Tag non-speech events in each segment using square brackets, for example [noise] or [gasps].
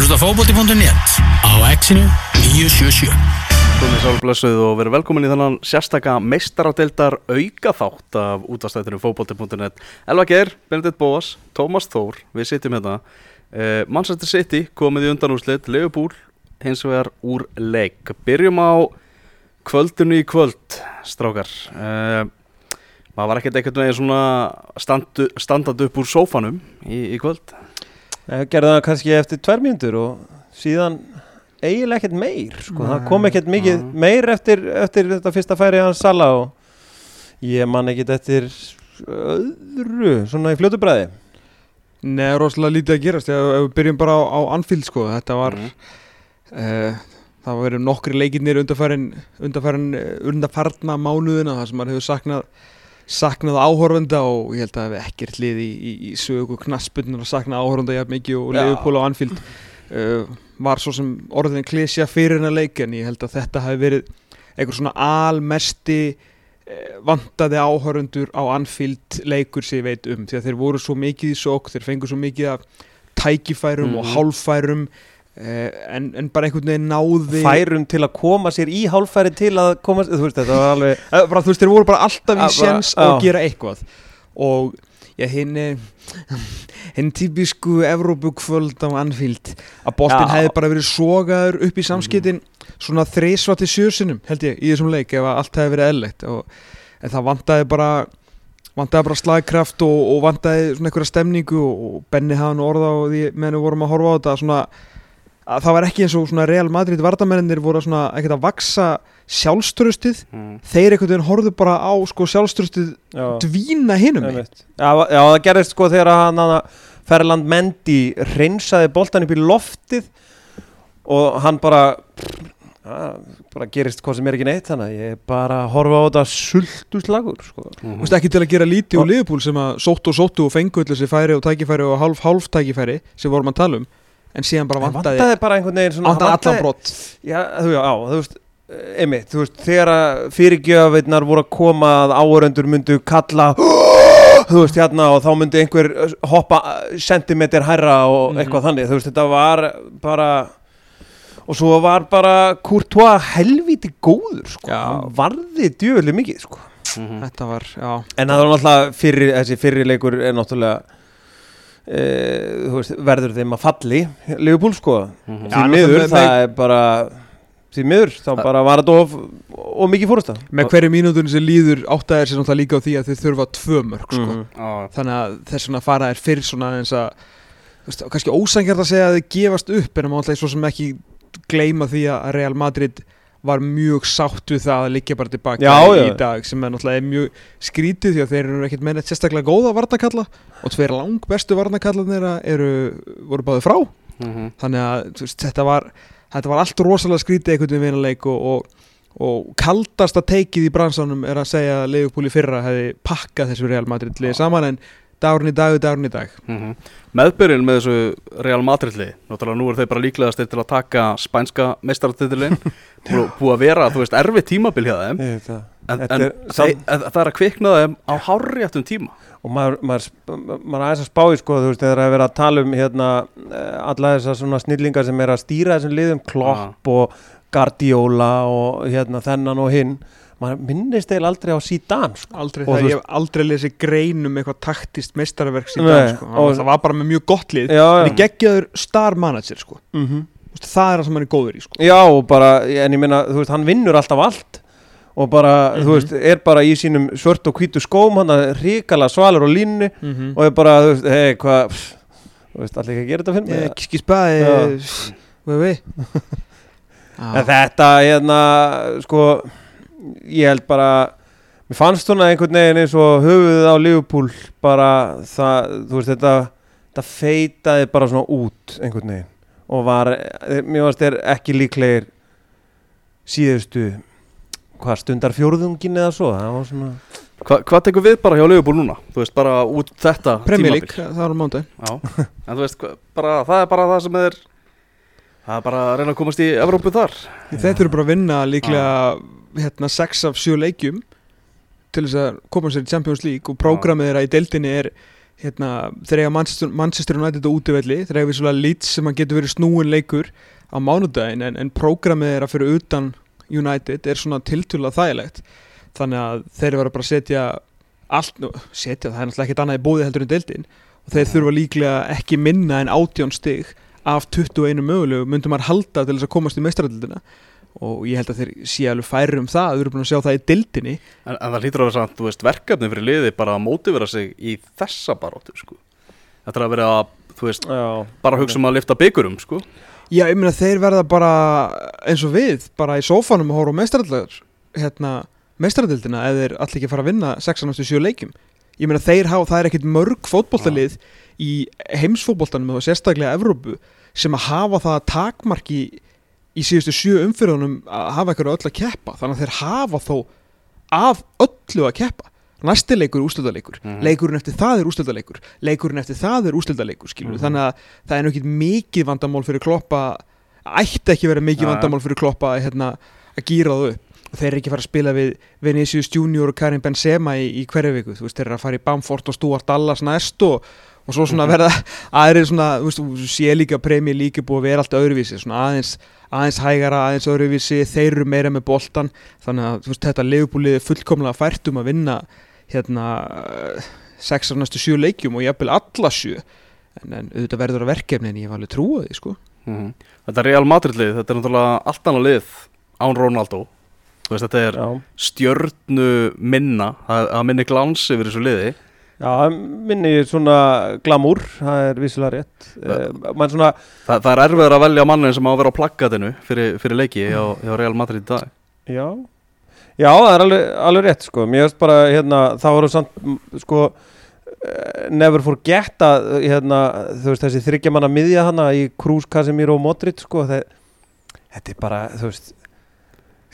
hlusta á fókbóti.net á exinu 977 Komið sálblessuð og verið velkomin í þannan sérstaka meistaradeildar auka þátt af útastættunum fókbóti.net Elva Geir, Benedikt Bóas, Tómas Þór, við sitjum hérna. Uh, Manchester City komið í undanúslit, Leifubúl hins vegar úr leik. Byrjum á kvöldinu í kvöld, strákar. Uh, maður var ekkert einhvern veginn svona standu, standandi upp úr sófanum í, í kvöld Ég gerði það kannski eftir tvær mínútur og síðan eiginlega ekkert meir sko. það kom ekkert mikið meir eftir, eftir þetta fyrsta færi hans Sala og ég man ekkert eftir öðru svona í fljótu bræði Nei, rosalega lítið að gerast. Ef, ef við byrjum bara á, á Anfield sko. Þetta var Mhm. uh, það var verið nokkri leikirnir undarfærin undarfærin undarfarna mánuðina þar sem maður hefur saknað saknað áhorfenda og ég held að það hefði ekkert lið í, í, í sögu knaspunnar að sakna áhorfenda jafn mikið og. Leifupól á Anfield uh, var svo sem orðin klísja fyrir hennar leik en ég held að þetta hefði verið einhver svona almesti uh, vantaði áhorfundur á Anfield leikur sem ég veit um því að þeir voru svo mikið í sók þeir fengu svo mikið af tækifærum og Mhm. hálfærum en, en bara einhvern veginn náði færum til að koma sér í hálfæri til að koma þú veist þetta var alveg [laughs] Eh, bara, þú veist, þeir voru bara alltaf í Ah, sjens að já. gera eitthvað og já, hinn eh, [laughs] hinn típisku Evrópukvöld á Anfield að Já. hefði bara verið sogaður upp í samskiptin svona þreysvati sjösunum held ég í þessum leik ef allt hefði verið eðlegt og, en það vantaði bara vantaði bara slagkraft og, og vantaði svona einhverja stemningu og, Benni hafði nú orða og því meðan við vorum að horfa á þetta svona að það var ekki eins og svona Real Madrid vardamennir voru svona ekkert að vaksa sjálfströstið mm. þeir einhvern veginn horfðu bara á sko sjálfströstið já, dvína hinum einmitt. já, já það gerðist sko þegar hann hana, Ferland Mendy reynsaði boltan upp í loftið og hann bara ja, bara gerist hvað sem er ekki neitt þannig að ég bara að horfa á þetta sultu slagur sko. Þú veist ekki til að gera lítið og liðbúl sem að sóttu og sóttu og fengu allir þessi færi og tækifæri og hálf hálf tækifæri sem vorum að tala um en síðan bara En vantaði vantaði bara einhvern veginn svona vantaði vantaði- allan brott Já, þú, já, þú veist einmitt, þú veist, þegar að fyrirgjöfveitnar voru að koma að áhöröndur myndu kalla [gasps] þú veist, hérna og þá myndi einhver uh, hoppa sentimeter hærra og Mhm. eitthvað þannig, þú veist, þetta var bara og svo var bara Courtois helvíti góður, sko, Já. hann varði djöfuli mikið, sko, Mhm. þetta var, já, en það var náttúrulega fyrir, þessi fyrirleikur er náttúrulega veist, verður þeim að falli Leopold, sko, Mhm. Já, því miður, það er bara því miður, þá bara var þetta of, of mikið fórust með hverju mínútunum sem líður áttaðir sér náttúrulega líka á því að þeir þurfa tvö mörg sko. Mhm. Já, þannig að þess vegna fara er fyrir svona eins að þú veist, kannski ósangjart að segja að þeir gefast upp en það má alltaf svo sem ekki gleyma því að Real Madrid var mjög sátt við það að liggja bara tilbaka Já, í já. dag sem er náttúrulega mjög skrítið því að þeir eru ekkert neitt sérstaklega góða varnakalla og tveir lang bestu varnakallarnir eru, voru báði frá Mhm. þannig að þú veist, þetta var þetta var allt rosalega skrítið einhvern veginn vinaleik og, og, og kaldasta teikið í bransanum er að segja að Leifupúli fyrra hefði pakkað þessu Real Madrid liði saman en dagurinn í dag er dagurinn í dag. Mhm. Meðbyrjun með þessu Real Madrid-li Náttúrulega nú er þeir bara líklegastir til að taka spænska meistaratitilinn [laughs] Búið að vera, þú veist, erfið tímabil hjá þeim. Það. En, en er samt- það er að kvikna þeim á hárréttum tíma. Og maður, maður, maður aðeins að spá í sko, þú veist, þegar það er verið að tala um hérna, eh, alla þessar svona snillingar sem er að stýra þessum liðum, Klopp og Guardiola og hérna þennan og hinn, maður minnist eil aldrei á Zidane sko. aldrei, Og það, ég hef aldrei lesið grein um eitthvað taktist meistarverk dag sko. það var bara með mjög gott lið Já, en ég geggjaður star manager sko. mm veist, það er það sem hann er góður í sko. Já, bara, en ég meina, þú veist, hann vinnur alltaf allt og bara, þú Mhm. veist, er bara í sínum svört og hvítu skóm, hann er ríkala svalur og línni mm og er bara, þú veist, hei, hvað, þú veist, allir ekki að gera þetta fyrir mig. -hmm. kiski spæði við En þetta, hérna, sko, ég held bara, mér fannst svona einhvern veginn eins og höfuðið á Liverpool bara það, þú veist, þetta, þetta feitaði bara svona út einhvern veginn og var, mér fannst þér ekki líklegir síðustu, hvað, stundar fjórðungin eða svo, það var svona, Hva, Hvað tekur við bara hjá Leifubúl núna? Þú veist, bara út þetta Premier League, tímabil? það var mándag Já, en þú veist, hva- bara, það er bara það sem er Það er bara að reyna að komast í Evrópu þar Þetta eru bara að vinna líklega hérna, 6 af 7 leikjum til þess að koma sér í Champions League og prógramið þeirra í deildinni er hérna, þeir eiga Manchester, Manchester United á útivelli, þeir eiga vissulega Leeds sem að getur verið snúin leikur á mánudaginn en, en prógramið þeirra fyrir utan United er svona tiltúrlega þægilegt. Þannig að þeir verða bara að setja allt, setja það er náttúrulega ekkert annað í bóði heldur en deildin og þeir þurfa líklega ekki minna en 18 stig af 21 mögulegu myndum maður halda til þess að komast í meistaradildina og ég held að þeir sé alveg færi um það, þau eru búin að sjá það í dildinni En, en það hlýtur að vera samt, þú veist, verkefni fyrir liði bara að mótivera sig í þessa baróttu, sko. Þetta er að vera að, þú veist, Já, bara að hugsa um að lifta byggurum, sko. Já, ég meina þeir verða bara eins og við, bara í sófanum og horfa á meistaradildar hérna, meistaradildina eða þeir allir ekki fara að vinna 6-7 leikjum ég meina þeir hafa, það er ekkit mörg fótboltalið í heimsfótboltanum og sérstaklega Evrópu sem að hafa það takmarki í síðustu sjö umfyrðunum að hafa eitthvað öll að keppa. Þannig að þeir hafa þó af öllu að keppa. Næsti leikur er úrslitaleikur, Mhm. leikurinn eftir það er úrslitaleikur, leikurinn eftir það er úrslitaleikur skilur Mhm. þannig að það er ekki mikið vandamál fyrir kloppa ætti ekki verið mikið Nei. vandamál fyrir kloppa hérna, að gýra það upp. Og þeir eru ekki fara að spila við Vinicius Junior og Karim Benzema í, í hverju viku. Þú veist, þeir eru að fara í Bamford og Stuart Dallas næst og, og svo svona verða aðrið svona, þú veist, þú sé líka premi líka búið að vera allt öðruvísi svona aðeins, aðeins hægara, aðeins öðruvísi þeir eru meira með boltan þannig að veist, þetta leifbúlið er fullkomlega fært um að vinna hérna sex af næstu sjö leikjum og jafnvel alla sjö en, en auðvitað verður að verkefni en ég var alveg trúið sko Mm Þetta er Real Madrid lið, þetta er náttúrulega allt annað lið án Ronaldo. Veist, þetta er já. stjörnu minna, það minni glans yfir þessu liði. Já, minni svona glamúr, það er vissulega rétt. Uh, Man svona, Það, það er erfiður að velja mannin sem á að vera á plakatinu fyrir, fyrir leiki hjá, hjá Real Madrid í dag. já. Já, það er alveg, alveg rétt sko. Mér veist bara, hérna, það voru samt sko eh, Never forget að, hérna, þú veist, þessi þryggja manna miðja hana í Krús, Casemiro og Modric sko það, Þetta er bara, þú veist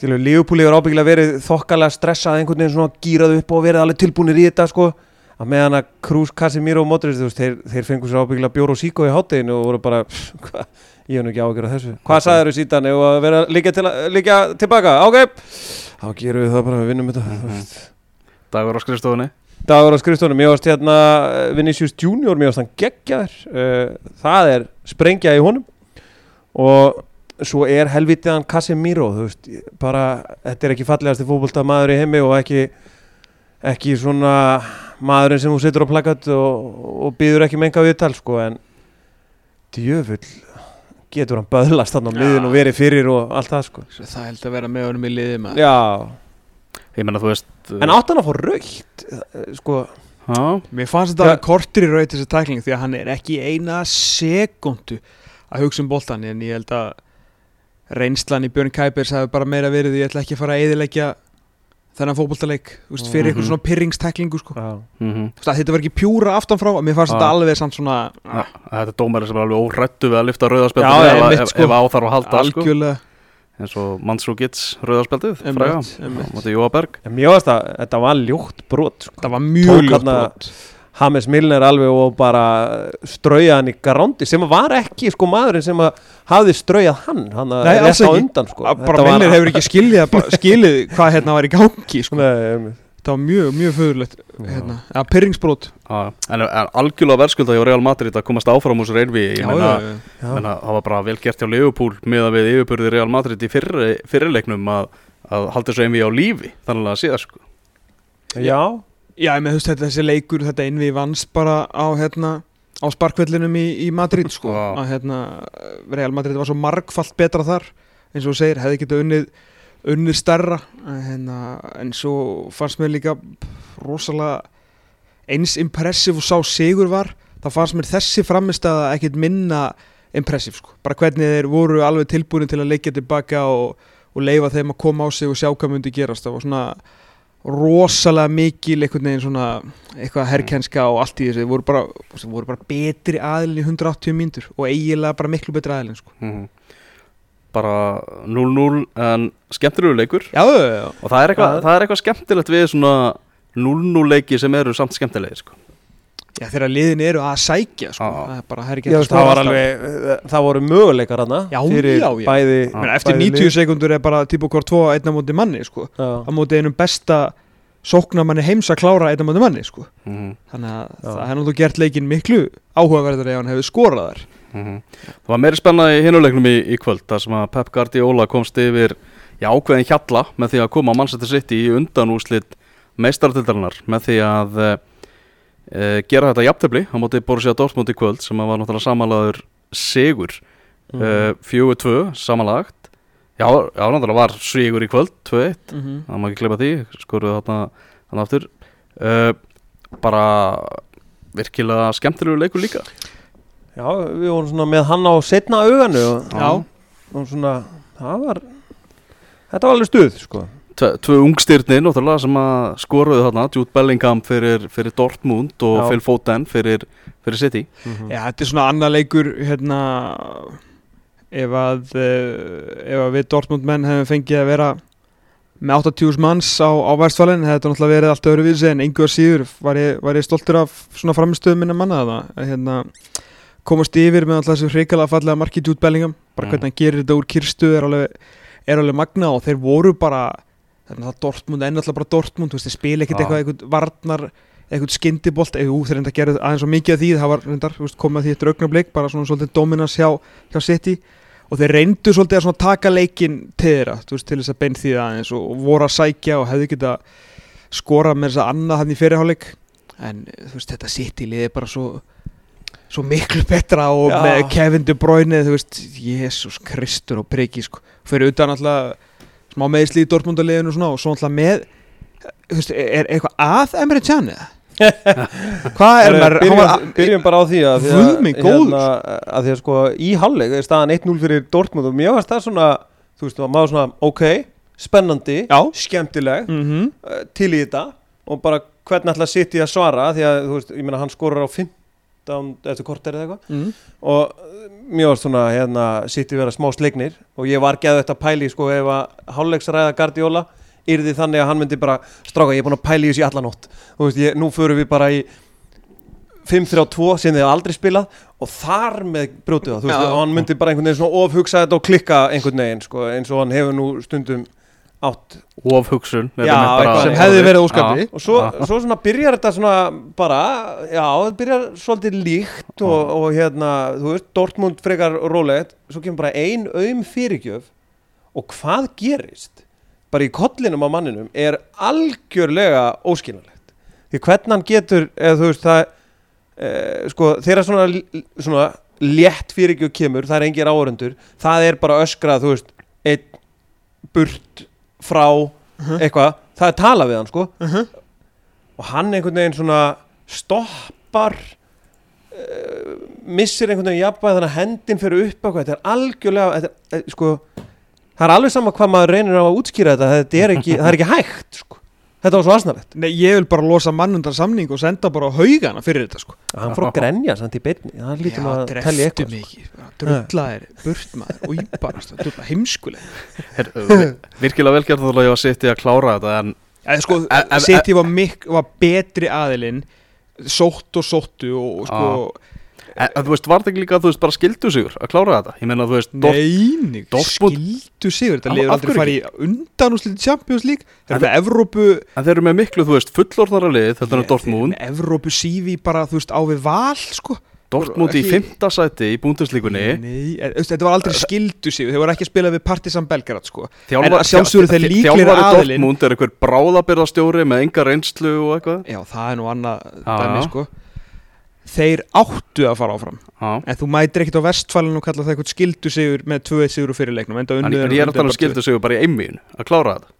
Leopold hefur ábyggilega verið þokkalega stressað einhvern veginn svona gýrað upp og verið alveg tilbúinir í þetta sko að meðan að Krús, Casemiro og Modric veist, þeir, þeir fengur sér ábyggilega bjór og síkó í hátteginu og voru bara, hva, ég hef nú ekki ágjörð þessu. Hvað sagður þú síðan ef að vera líka, til, líka tilbaka, ok. Þá gerum við það bara, við vinnum þetta þú veist. Dagur á skrifstofunni. Dagur á skrifstónum, ég varst hérna eh, Vinicius Junior, mér varst hann geggjaður. Uh, það er sprengja í honum. Og svo er helvitiðan Casemiro þú veist, bara, þetta er ekki fallegasti fótbolta maður í heimi og ekki ekki svona maðurinn sem þú setur á plakat og, og býður ekki menga viðtal sko en djöfull getur hann böðlast hann á miðin og verið fyrir og allt það sko. Það held að vera með honum í liði með já, Ég menna, þú veist... en átt hann að fá raukt sko, Já, Mér fannst þetta alveg kortir í raut þessi tækling því að hann er ekki í eina sekundu að hugsa um boltan en ég held að reynslan í Björn Kæpers hafi bara meira verið ég ætla ekki að fara að eðilegja þennan veist, fyrir Mhm. eitthvað svona pyrringstæklingu sko. veist, að þetta var ekki pjúra aftanfrá mér fannst þetta alveg samt svona Ja, þetta er dómari sem er alveg órættu við að lifta rauðarspjaldið Já, ef, ef, sko. ef á þarf að halda sko. algjörlega eins og Mansúkits rauðarspjaldið Einmitt, fræga, einmitt. Mátti Jóaberg En mér varst að þetta var ljótt brot sko. það var mjög ljótt þarna- brot Hames Milner alveg og bara strauja hann í garándi sem var ekki sko maðurinn sem að hafði straujað hann hann að ekki. undan sko. Bara Milner hefur ekki skilið, [laughs] skilið hvað hérna var í gangi sko. Nei, það var mjög, mjög föðurlegt hérna. ja, pyrringsbrot Já, en, en algjörlega verðskulda hjá Real Madrid að komast áfram úr meina, það var bara vel gert hjá Leopold með að við yfirburði Real Madrid í fyrri, fyrirleiknum að, að halda þessu einvi á lífi þannig að síðan sko. Já, Já, ég með þú veist þetta þessi leikur, þetta innvi vans bara á hérna á sparkvellinum í, í Madrid sko. Já. að hérna Real Madrid var svo margfalt betra þar. Eins og þú segir, hefði getið unnið unnið stærra. En, hérna, en svo fannst mér líka rosalega eins impressiv og sá sigur var þá fannst mér þessi framistæða ekkit minna impressiv sko, bara hvernig þeir voru alveg tilbúin til að leikja tilbaka og, og leifa þeim að koma á sig og sjá hvað myndi gerast. Það var svona rosalega mikil einhvern veginn svona eitthvað herrkenska og allt í þessu þeir voru bara, voru bara betri aðilin í 180 mínútur og eiginlega bara miklu betri aðilin sko. Mhm. bara 0-0 en skemmtilegu leikur já, já, já, og það er, eitthvað, það er eitthvað skemmtilegt við svona 0-0 leiki sem eru samt skemmtilegi sko. Já þegar liðin eru að sækja sko. Já. það er bara veist, það var alveg það voru möguleikar hana Já, fyrir já, já. bæði Já. Men eftir bæði 90 sekundur er bara típu hvort tvo einna móti manni sko. Já. á móti einum besta sóknarmanni heims að klára einna manni manni sko. Mhm, þannig að Já. það hefði náttúrulega gert leikin miklu áhugaverður ef hann hefði skorað þar mhm. Það var meiri spennaði í hinuleiknum í, í kvöld þar sem að Pep Guardiola komst yfir já, ákveðin hjalla með því að koma Manchester City í undanúslit meistartildarinnar með því að e, gera þetta jafntefli á móti Borussia Dortmund í kvöld sem var náttúrulega samanlagður sigur mm. 4-2 samanlagt já, já, náttúrulega var sigur í kvöld 2-1 mm -hmm. það má ekki glemma því, skoruðu þarna þarna aftur uh, bara virkilega skemmtilegu leikur líka Já, við vorum svona með hann á setna auganu og, Já. og svona, það var þetta var alveg stuð, sko tvö ungstyrnir náttúrulega sem að skoruðu þarna. Jude Bellingham fyrir, fyrir Dortmund og Já. Phil Foden fyrir, fyrir City. Já, þetta er svona annað leikur hérna ef að, uh, ef að við Dortmund menn hefum fengið að vera með 80.000 manns á, á værstfælinn þetta náttúrulega verið allt öðru við sig en einhver síður var ég, var ég stoltur af svona framistöðum minna manna það að hérna komast yfir með alltaf þessu hrikalega fallega marki Jude Bellingham. Bara Mm. hvernig hann gerir þetta úr kirstu er alveg, er alveg magna og þeir voru bara þannig að Dortmund er náttúrulega bara Dortmund þú veist, þeir spila ekkert eitthvað, eitthvað varnar eitthvað skindibolt, eða þeir reynda að gera aðeins svo mikið af því, það var reyndar, þú veist, komið að því eitt augnablik, bara svona svolítið dominans hjá, hjá City. Og þeir reyndu svolítið að svona taka leikin til þeirra, þú veist, til þess að bein því aðeins og, og voru að sækja og hefðu geta skora með þess að annað hann í fyrirháleik en þú veist, þetta City liði bara svo svo miklu betra og Já. með Kevin De Bruyne, þú veist Jésús Kristur og priki, sko. Fyrir utan alltaf smá meðsli í Dortmundaliðinu og svona og svo alltaf með veist, er, eitthvað að Emre Can eða? [laughs] Hvað er maður, byrjum, byrjum bara á því að, því minn góður. að því að sko í halleg er staðan 1-0 fyrir Dortmund og mjög varst það svona þú veist, maður svona, ok, spennandi Já. skemmtileg, mm -hmm. til í þetta og bara hvernig ætla að sitja að svara því að, þú veist, ég meina hann skorur á 15 eftir korter eða eitthvað. Mm. og uh, mjög varst svona, hérna, sitja vera smá slegnir og ég var geðið þetta pæli, sko, ef að hálfleiksræða Guardiola yrði þannig að hann myndi bara stráka, ég er búin að pæli í þessu í allan nótt. Þú veist, ég, nú förum við bara í 5-3-2 sem þið aldrei spilað og þar með brjótið það, þú veist, og hann myndi bara einhvern veginn svona ofhugsa þetta og klikka einhvern veginn, sko, eins og hann hefur nú stundum átt. Of hugsun Já, eitthvað sem hefði verið óskandi og svo, svo svona byrjar þetta svona bara, já, þetta byrjar svolítið líkt og, og hérna, þú veist, Dortmund frekar rólegt, svo kemur bara ein auðum fyrirgjöf. Og hvað gerist? Bara í kollinum á manninum er algjörlega óskiljanlegt. Því hvernig hann getur, eða þú veist, það e, sko, þeirra svona, svona létt fyrirgjöf kemur, það er engir áörundur, það er bara öskrað, þú veist, einn burt frá eitthvað, það er tala við hann sko. Og hann einhvern veginn svona stoppar uh, missir einhvern veginn jafnvæg þannig að hendin fyrir upp eitthvað, þetta er algjörlega þetta, er, sko, það er alveg sama hvað maður reynir á að útskýra þetta, þetta er ekki, það er ekki hægt sko. Þetta var svo asnalegt. Nei, ég vil bara losa mann undan samning og senda bara á haugana fyrir þetta sko. Hann fór að grenja samt í beinni. Það lítum að telja dreftu eitthvað mikið. Drulla er burt maður. Og ég bara drulla heimskuleg Her, virkilega velgjart þú að ég var sitt í að klára þetta en Eða sko, ef- City var, mik, var betri aðilinn sótt og sóttu og sko En, þú veist, var þetta ekki líka að þú veist bara skildu sigur að klára þetta? Ég meina, þú veist, Neini, skildu sigur. Þetta af aldrei hverju farið í undanúslið Champions League. Þeir eru með Evrópu en þeir eru með miklu, þú veist, fullorðara lið, þetta er Dortmund, Evrópu sífi bara, þú veist, á við val sko. Dortmund í fymta sæti í búndeslíkunni, Nei, þetta var aldrei skildu sigur. Þeir voru ekki að spila við Partizan Belgrad sko. Þjálfar- En að sjálfsögðu þeir þjálfari líklegir aðilinn Dortmund er einhver bráðabyrðastjóri með enga reynslu og eitthvað. Já, það er nú annað dæmi sko Þeir áttu að fara áfram. Já, En þú mætir ekkert á vestfælinu og kalla það eitthvað skildu sigur með 2-1 sigur úr fyrirleiknum en, ég er að tala um skildu sigur bara í einmíun að klára þetta.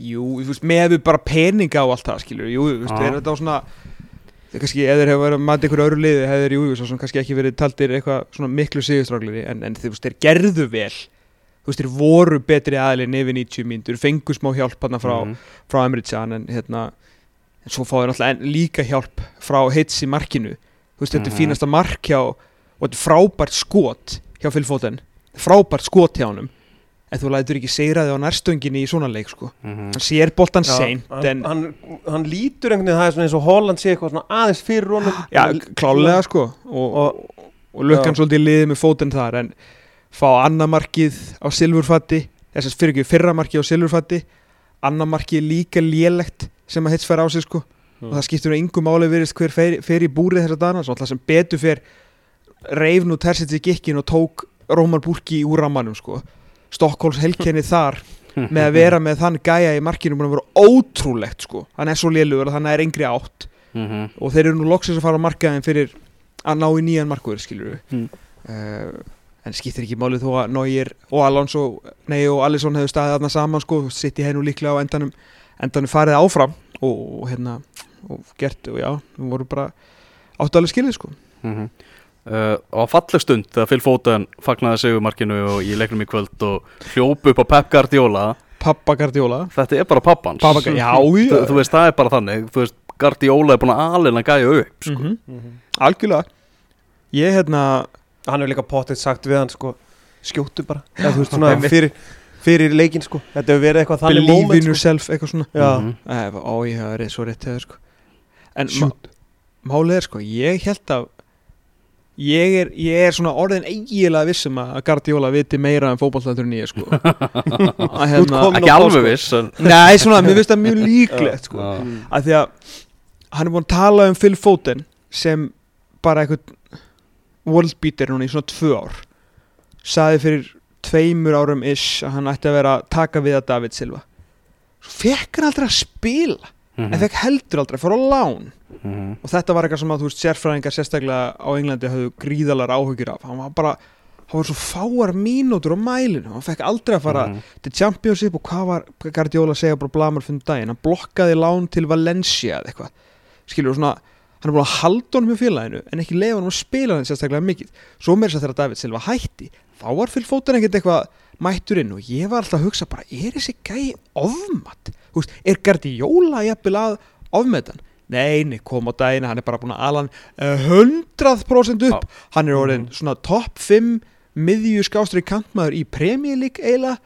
Jú, veist, með bara peninga og allt það skilur Jú, veist, Já. þeir þetta á svona þeir kannski, ef þeir hefur verið að mata einhverju öðru liði hefur, jú, jú, svo kannski ekki verið taldir eitthvað svona miklu sigurstrákliði en, en þú veist, þeir gerðu vel. Þú veist, þeir voru betri aðlinn yfir 90 mínútur, fengu smá hjálp hann frá, Mhm. frá Emre-Can en hérna, en svo fá þeir náttúrulega líka hjálp frá Hits í markinu þú veist, þetta er Mhm. fínasta mark hjá og þetta er frábært skot hjá Phil Foden frábært skot hjá honum en þú lætur ekki segra þig á nærstöngin í svona leik sko. Mhm. hann sér boltan seint hann, en hann, hann lítur einhvern veginn það er svona eins og Holland sé eitthvað svona aðeins fyrir honum [gasps] já, klálega sko og, og, og lukkan Já. svolítið liðið með fótinn þar en fá annað markið á silfurfatti þess að fyrir ekki fyrra markið á silfurfatti annar marki er líka lélegt sem að hits fær á sig sko Mm. og það skiptur engu máli virðist hver fer, fer í búrið þessar dana svo alltaf sem betur fer reif nú Tersitt í gikkin og tók Rómar Búrki úr rammanum sko Stokkóls helkenni þar [laughs] með að vera með þann gæja í markinu búin að vera ótrúlegt sko hann er svo lélugur að hann er yngri átt Mhm. og þeir eru nú loksins að fara á markaðin fyrir að ná í nýjan markuður skilur við Mm. En skiptir ekki máli þó að Neuer og Alonso nei og Alisson hefur staðið þarna saman sko sitt í hennu líklega á endanum endanum farið áfram og, og hérna og gert og já, við vorum bara áttu alveg skilið sko Mhm. Uh, og falleg stund þegar Phil Foden fagnaði segumarkinu og í leiknum í kvöld og hljóp upp á Pep Guardiola Pappa Guardiola þetta er bara pappans Pappa, já, já þú, þú veist það er bara þannig þú veist Guardiola er búin að alina gæja upp sko. Mhm. Mhm. algjörlega ég hérna hann hefur líka potið sagt við hann sko skjóttu bara Eða, þú veist, svona, fyrir, fyrir leikin sko þetta hefur verið eitthvað þannig believe moment in sko. yourself eitthvað svona Já. Mhm. Æ, ó ég það er svo rétt hefur sko en málið er sko ég held að ég er, ég er svona orðin eiginlega vissum að Guardiola viti meira en ég sko [laughs] hérna komin ekki alveg sko. viss en, Nei, svona, mér finnst það mjög líklegt sko. Já. Mm. að því að hann er búin að tala um Phil Foden sem bara eitthvað worldbeater núna í svona tvö ár. Saði fyrir tveimur árum ish að hann ætti að vera að taka við að David Silva. Svo fekk hann aldrei að spila. Mhm. en fekk heldur aldrei fara á lán. Mhm. og þetta var eitthvað sem að þú veist sérfræðingar sérstaklega á Englandi hafðu gríðalar áhugir af. Hann var bara hann var svo fáar mínútur á mælinu. Hann fekk aldrei að fara Mhm. til Championship og hvað var Guardiola að segja bara blamar fyrir daginn, hann blokkaði lán til Valencia eða eitthvað. Skilur svona, hann er búin að halda honum í félaginu en ekki leifa honum að spila hann sérstaklega mikið. Svo meira þess að þegar David Silva hætti þá var fyrir fótinn ekkert eitthvað mættur inn og ég var alltaf að hugsa bara er þessi gæi ofmatt veist, er Guardiola jafnvel að ofmetan Nei, nei, kom á daginn, hann er bara búin að ala hann eh, 100% upp. Hann er orðin svona topp 5 miðju skástri kantmaður í League eiginlega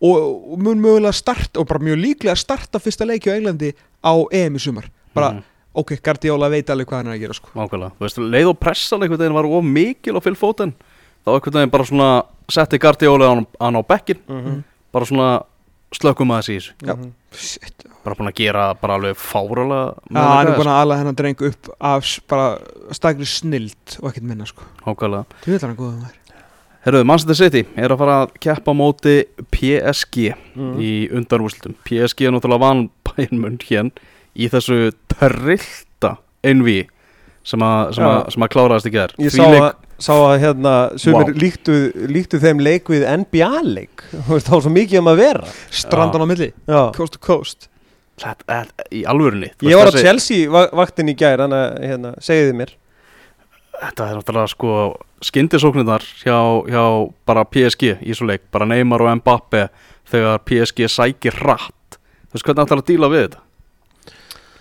og, mun mögulega starta og bara mjög líklega starta fyrsta leiki á Englandi á EM í sumar. Bara, Mhm. Ok, Guardiola veit alveg hvað hann er að gera sko. Nákvæmlega, þú veist, leið og pressan einhvern veginn var of mikil á Foden þá einhvern veginn bara svona setti Guardiola hann, á bekkin Mhm. bara svona slökkum að þessi. Mhm. Shit. bara búin að gera bara alveg fáralega Já, hann er búin að ala hennan dreng upp af bara stakri snild og ekkert minna sko. Nákvæmlega Þú veit hann góða maður Herruðu, Manchester City er að fara að keppa móti PSG Mhm. í undanúrslutum PSG er náttúrulega van bænmun hér í þessu trillta envi sem, a, sem, a, Já. sem að kláraðast í gerð Ég sá að, sá að hérna, sumir Vá. líktu, líktu þeim leik við NBA-leik Þú veist, [laughs] þá var svo mikið um að vera. Strandan á milli, Já. coast to coast. Þetta er í alvörunni Ég var á Chelsea va- vaktin í gær Þannig að, hérna, segiði mér. Þetta er náttúrulega sko skyndisóknirnar hjá, hjá bara PSG í svo leik, bara Neymar og Mbappe þegar PSG sækir hratt. Þú veist hvernig ætlar að díla við þetta?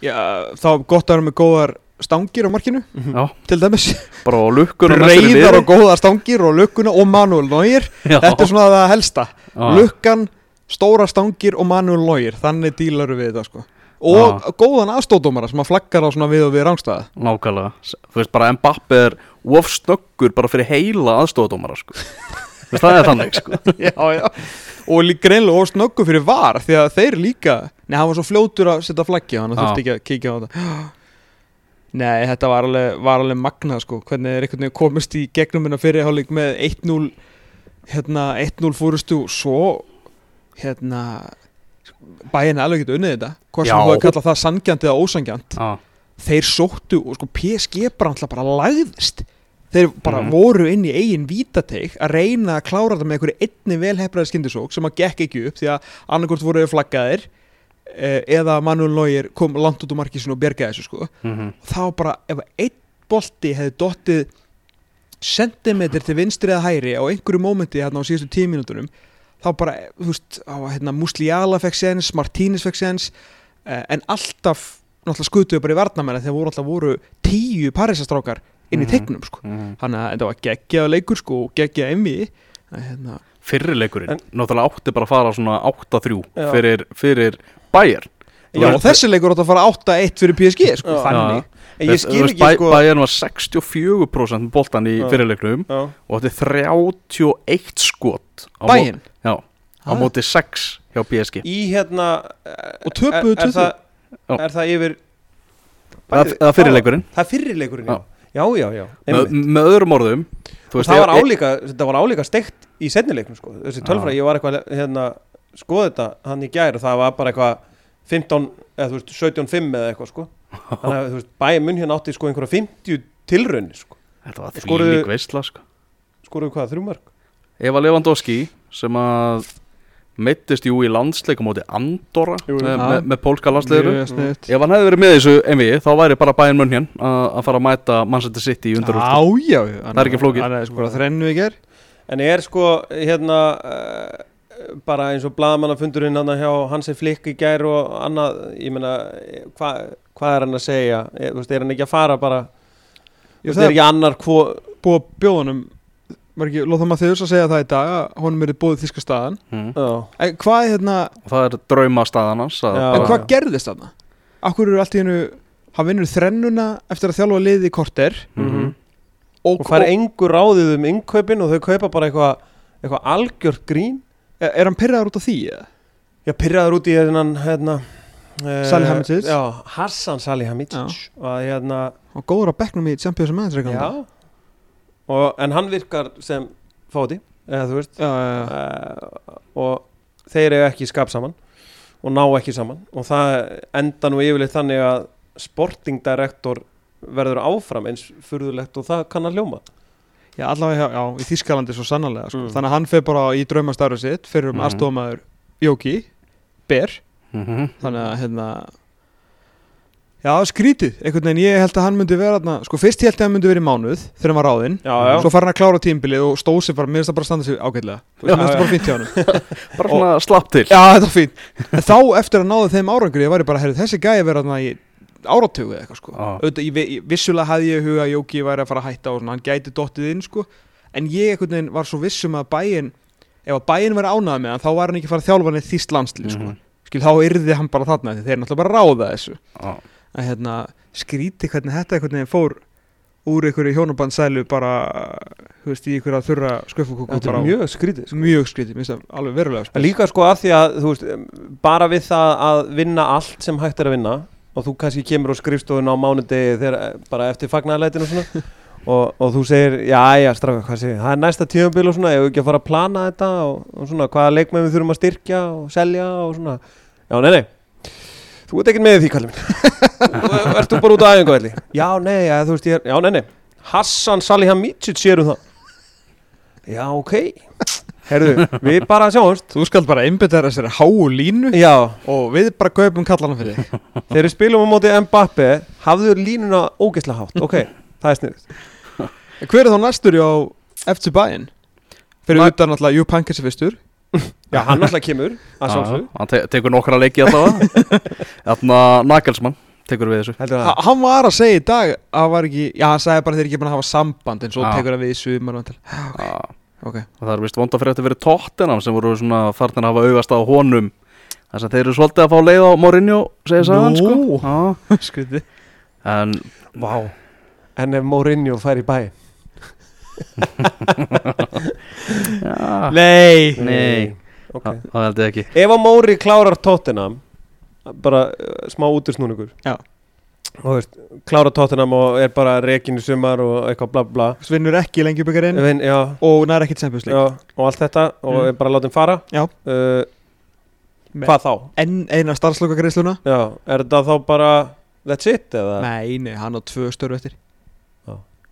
Já, þá er gott að vera með góðar stangir á markinu Já, til dæmis. Bara á lukkuna Breiðar og góðar stangir og lukkuna og Manuel Neuer. Já, Þetta er svona það helsta. Já. Lukkan, stóra stangir og Manuel Neuer. Þannig dílar við þetta sko. Og góðan aðstóðdómara sem að flaggar á svona við og við rángstæða Nákvæmlega, þú veist bara Mbappe er of snöggur bara fyrir heila aðstofadómara sko. [laughs] Veist það er þannig sko. [laughs] Já, já. Og greinlega og snöggu fyrir var Því að þeir líka Nei, hann var svo fljótur að setja flaggi Hann Já. þurfti ekki að kíkja á þetta. [gasps] Nei, þetta var alveg, var alveg magnað sko Hvernig er einhvern veginn komist í gegnum minna fyrirháleik með 1-0 Hérna 1-0 fórustu og Svo Hérna Bæinn alveg getur unnið þetta Hvað sem þú hefur kallað það sangjant eða ósangjant Já, Þeir sóttu og sko PSG bara alltaf bara lagðist Þeir bara Mhm. voru inn í eigin vítateik að reyna að klára þetta með einhverju einni velhefraði skyndisók sem að gekk ekki upp því að annarkort voru flaggaðir eh, eða Manuel Neuer kom langt út úr markísinu og bjergaði þessu sko mhm, og þá bara ef einn bolti hefði dottið sentimetr til vinstri eða hæri á einhverju mómenti hérna á síðustu tíu mínútunum þá bara, þú veist, á, hérna, Musliala fekk sens, Martínez fekk sens eh, en alltaf náttúrulega skutuðu bara í varnamenn þegar voru alltaf voru tíu parisastrákar inn í Mhm. teiknum sko. mhm. þannig að þetta var geggjaða leikur sko, og geggjaða emmi hérna, Fyrri leikurinn, En- náttúrulega átti bara að fara svona 8-3 Já. fyrir, fyrir Bayern já, og þessi leikur átt að fara 8-1 fyrir PSG sko, Já. þannig En ég skil ekki Bæ, sko Bayern var 64% með boltan í Já. fyrirleiknum Já. og átti 31 skot mót- Já, á móti 6 hjá PSG í hérna Og töpuðu er, er, 20. það, Já. er það yfir Það það er fyrirleikurinn það er fyrirleikurinn, já Já. já, já, með, með öðrum orðum veist, það var álíka þetta var álíka steikt í setnileiknum sko. þessi tölfræði, ég var eitthvað hérna, skoða þetta hann í gær og það var bara eitthvað 15, eða þú veist 17-5 eða eitthvað sko þannig að bæja mun hérna átti sko einhverja 50 tilraunir sko, Þetta var því lík veistla sko. skoruðu hvað, þrjú mörg Eva Lewandowski sem að meittist jú í landsleikum móti Andorra Jú, jú. með, með pólska landsleiru Ef hann hefði verið með þessu MV þá væri bara bæinn munn hér að fara að mæta Manchester City í undarústu Það er ekki flókið. Það er sko bara þrennu í ger en er sko hérna uh, bara eins og blaðamannafundurinn hann hjá Hansi Flick í gær og annað, ég meina hvað hva er hann að segja? Er, veist, er hann ekki að fara bara? Ég Þú veist, er ekki annar búið að bjóðunum Var ekki Lóþá Mathius að segja það í dag að honum er búið þíska staðan mm. já, En hvað er hérna og það er drauma staðan hans að Já. En bara- hvað gerðist þarna? Akkur eru allt í hennu Hann vinnur þrennuna eftir að þjálfa liði í korter Mhm. og fær engur ráðið um innkaupin og þau kaupa bara eitthvað eitthva algjört grín Er, er hann pyrraður út á því? eða? Já, pyrraður út í hennan hérna, eh, Salihamidzic. Já, Hassan Salihamidzic og hérna, var góður á bekknum í Champions League já og, en hann virkar sem fóti eða þú veist já, já, já. uh, og þeir eru ekki skap saman og ná ekki saman og það enda nú yfirleitt þannig að sporting director verður áfram eins furðulegt og það kann að hljóma Já, allavega já, já, í Þískalandi svo sannarlega sko. Mm. Þannig að hann fer bara í draumastarfið sitt fyrir um Mhm. aðstofamæður Jóki Ber Mhm. Þannig að hérna Já, skrítið, einhvern veginn ég held að hann myndi vera þarna, sko fyrst ég held að hann myndi vera í mánuð þegar hann var ráðinn, svo fara hann að klára tímbilið og stóð sér bara, mér finnst það bara að standa sig ágætlega. Mér finnst það bara fínt hjá hann [laughs] bara svona slapp til. Já, þetta var fínt, en þá eftir að náðu þeim árangri, ég var bara, herri, þessi gæði vera þarna í áratögu eða eitthvað sko. Já. Auðvitað, ég, ég, vissulega hafði ég í huga að Jóki væri að fara að hætta og svona, hann gæti dottið inn sko. En ég einhvern veginn var var þýst landslið sko. Mhm. skil, þá yrði hann bara þarna þeir náttúrulega bara ráða þessu. Já. Að hérna, skríti hvernig þetta veginn fór úr einhverju hjónabandsælu bara, þú veist, í einhverja þurra sköffukúku þetta er mjög skrítið sko. mjög skrítið, minnst það alveg verulega spes. líka sko að því að þú veist, bara við það að vinna allt sem hægt er að vinna og þú kannski kemur á skrifstofun á mánudegi þegar eh, bara eftir fagnaðarleitin og svona [laughs] og, og þú segir, já, já, strafka, hvað segir það er næsta tímabil og svona, ég hef ekki að fara að plana þetta og, og svona, hvaða leikmenn við þurfum að styrkja og selja og svona já, nei, nei, þú ert ekkert með því, kallið minn. [laughs] Ert þú bara út á æfingu, ætli? Já, nei, já, þú veist, ég er, já, nei, nei. Hassan Salihamidzic sér um það. Já, ok. Herðu, við bara sjáumst. Þú skal bara einbytta þessari háu línu Já, og við bara kaupum kallana fyrir þig. [laughs] Þegar við spilum á móti Mbappe hafðu línuna ógeðslega hátt. Ok, það er sniðut hver er þá næstur á FC Bayern? Fyrir Ma- utan alltaf Jú Pankers fyrstur Já, hann alltaf kemur að Já, sjálfsög hann te tekur nokkra leiki alltaf [laughs] Þarna Nagelsmann tekur við þessu. Ha- hann var að segja í dag að ekki, já hann sagði bara þeir ekki búin að hafa samband en svo Já. tekur hann við í sumar og Já. ok, og það er vist vonda fyrir þetta verið tóttinam sem voru svona farnir að hafa augast á honum. Þess að þeir eru svolítið að fá leið á Mourinho segja sagan Nú. sko [laughs] skriði en Vá. En ef Mourinho fær í bæ já, nei, nei. Ok. Það held ég ekki. Ef að Móri klárar Tottenham bara uh, smá útursnúningur Já. og veist, klárar Tottenham og er bara rekin í sumar og eitthvað bla bla. Vinnur ekki lengi byggarinn Vin, já, og nær ekki Champions League. Já, og allt þetta og Mm. er bara látið fara. Já. uh, Me- Hvað þá? enn eina starfslokagreisluna Já, er þetta þá bara that's it eða? nei, nei, hann á tvö störf eftir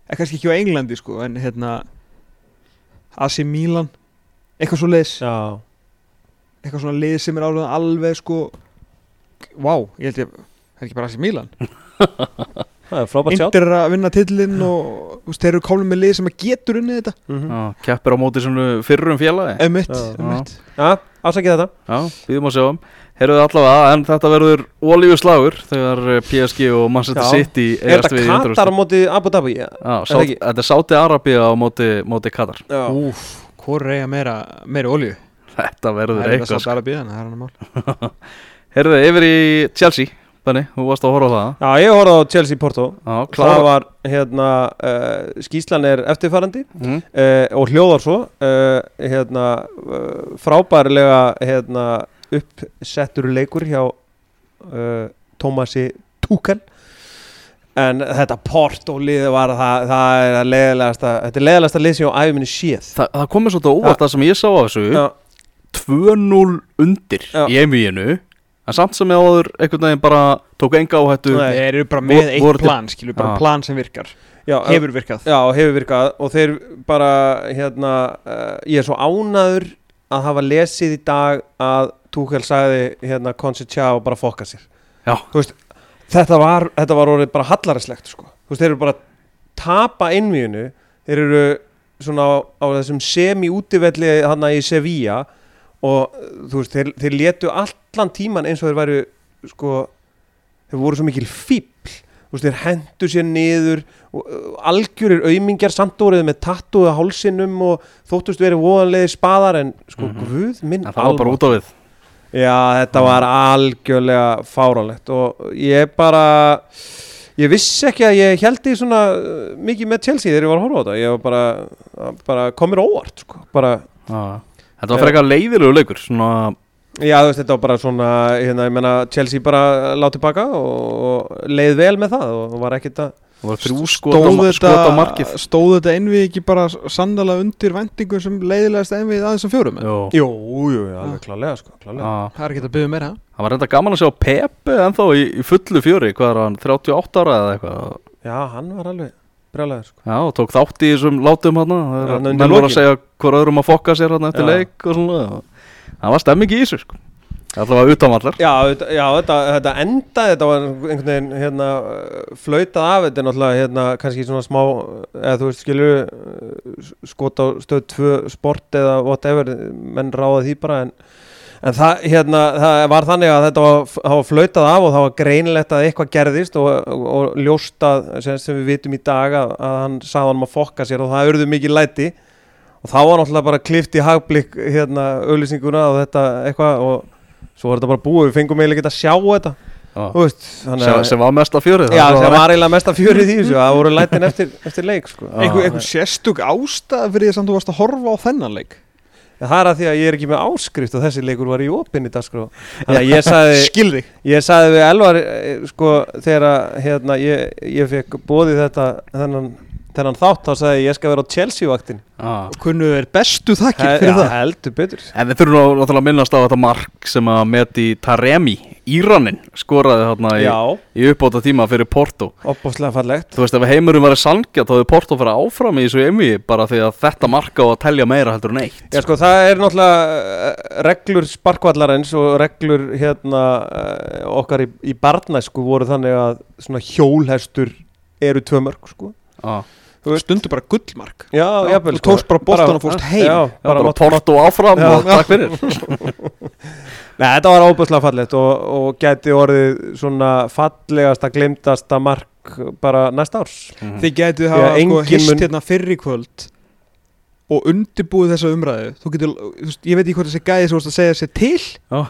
Er kannski ekki á Englandi sko en hérna AC Milan eitthvað svo leis Já, eitthvað svona lið sem er alveg alveg sko Vá, ég held ég Það er ekki bara AC Milan. [laughs] Það er frábært sjátt Inter er að vinna tillin og þú veist, þeir eru komin með lið sem að getur unnið þetta. Mm já, keppir á móti svona fyrrum félagi. Emitt, Já. emitt Já, afsakið þetta. Já, býðum að sjá um Heyrðu allavega, en þetta verður ólíu slagur þegar eh, PSG og Manchester Já. City Er eigast þetta við í Katar á móti Abu Dhabi? Já, Já, það Sá- ekki? Þetta er Sáti Arabia á móti, móti Katar Já. Úf, hvor reyja meira, meira olju Þetta verður Það er eitthvað það að bíða, það er hann að mál [laughs] Heyrðu, yfir í Chelsea Benni, þú varst að horfa á það Já, ég horfði á Chelsea Porto Já, Það var, hérna, uh, skýslan er eftirfarandi mm. uh, og hljóðar svo uh, hérna, uh, frábærlega hérna, uppsettur leikur hjá uh, Tómasi Túkel en þetta Porto lið var það, það er að leiðilegasta þetta er leiðilegasta lið sem ég á æfiminni séð. Þa, Það komið svolítið óvart það sem ég sá á þessu. Já, 2-0 undir Já. í einvíinu en samt sem ég áður einhvern veginn bara tók enga áhættu. Þeir eru bara með Vor- eitt til- plan, skilur, bara Já. plan sem virkar. Já, Hefur virkað. Já, hefur virkað. Og þeir bara, hérna, uh, ég er svo ánaður að hafa lesið í dag að Túkel sagði, hérna, Conceccia og bara fokka sér. Veist, þetta var, þetta var orðið bara hallarislegt, sko. Þú veist, þeir eru bara að tapa innvíðinu, þeir eru svona á, á þessum semi-útivelli hana í Sevilla og þú veist, þeir, þeir letu allan tíman eins og þeir væru, sko, þeir voru svo mikil fíbl veist, þeir hendu sér niður og algjörir aumingjar samt voruð með tattuða hálsinum og þóttust verið voðanlega spaðar en sko, Mhm. guð minn en það var bara út á við Já, þetta var algjörlega fáránlegt og ég bara ég vissi ekki að ég held í svona uh, mikið með Chelsea þegar ég var að horfa á þetta ég var bara, bara komir óvart sko. bara, Já. Þetta var frekar leiðilegu leikur svona, já þú veist þetta var bara svona hérna, ég meina Chelsea bara láti baka og, og leið vel með það og var ekkert að það var þrjú skot á, Stóð skot á markið þetta, stóð þetta einvið ekki bara sannlega undir vendingum sem leiðilegast einvið aðeins að fjórum Jó. Jú, jú, jú, alveg klálega sko, klálega. Já. Það er ekki að byggja meira Það var reynda gaman að sjá Pepe ennþá í, í fullu fjöri, hvað er hann, 38 ára eða eitthvað Já, hann var alveg brjálæður sko. Já, og tók þátt í þessum látum hann Já, menn voru að segja hver öðrum að fokka sér hann eftir Já. leik og svona Það var stemming í þessu sko Allavega utanvallar Já, já þetta, þetta enda þetta var einhvern veginn hérna, flautað af. Þetta er náttúrulega hérna, kannski svona smá eða þú veist skilur skot á stöð 2 sport eða whatever, menn ráða því bara en, en það, hérna, það var þannig að þetta var, var flautað af og það var greinilegt að eitthvað gerðist og, og, og ljóstað sem, sem við vitum í dag að, að hann sagði hann að fokka sér og það urðu mikið læti. Og þá var náttúrulega bara klift í hagblik hérna auðlýsinguna og þetta eitthvað og svo var þetta bara búið, við fengum eiginlega ekki að sjá þetta Já. þú veist, þannig sem, sem var mest að fjörið já, sem var eiginlega mest að fjörið í þessu það voru lætin eftir, eftir leik sko. Já. Einhver, einhver sérstök ástæða fyrir því að samt þú varst að horfa á þennan leik Já, það er að því að ég er ekki með áskrift og þessi leikur var í opinni dagskrá þannig að ég sagði, [laughs] ég sagði við Elvar eh, sko, þegar að, hérna, ég, ég fekk bóðið þetta þennan, þennan þátt, þá sagði ég, ég skal vera á Chelsea-vaktin Já. Kunnu er bestu þakkir He- fyrir já, það. heldur betur. En við þurfum náttúrulega að minnast á þetta mark sem að meti Taremi, Íranin, skoraði þarna í, í uppbóta tíma fyrir Porto. opbúslega fallegt. Þú veist, ef heimurinn var sangja þá hefði Porto fyrir áfram í þessu emi bara því að þetta marka á að telja meira heldur en eitt. Já sko það er náttúrulega eh, reglur sparkvallarins og reglur hérna eh, okkar í, í barnæsku voru þannig að svona hjólhestur eru tvö mörg sko. Veist- Stundu bara gullmark Já, Já, jafnvel þú tókst bara boltann og fórst heim. Já, Já, bara, mátt- Porto áfram Já. og takk fyrir. [laughs] Nei, þetta var óbúslega fallegt og, og gæti orðið svona fallegasta, glimtasta mark bara næsta árs Mhm. Þið getið Já, hafa sko hist mun- hérna fyrri kvöld og undirbúið þessa umræðu þú getur, þú veist, ég veit ekki hvort þessi gæði sem þú varst að segja sér til Já.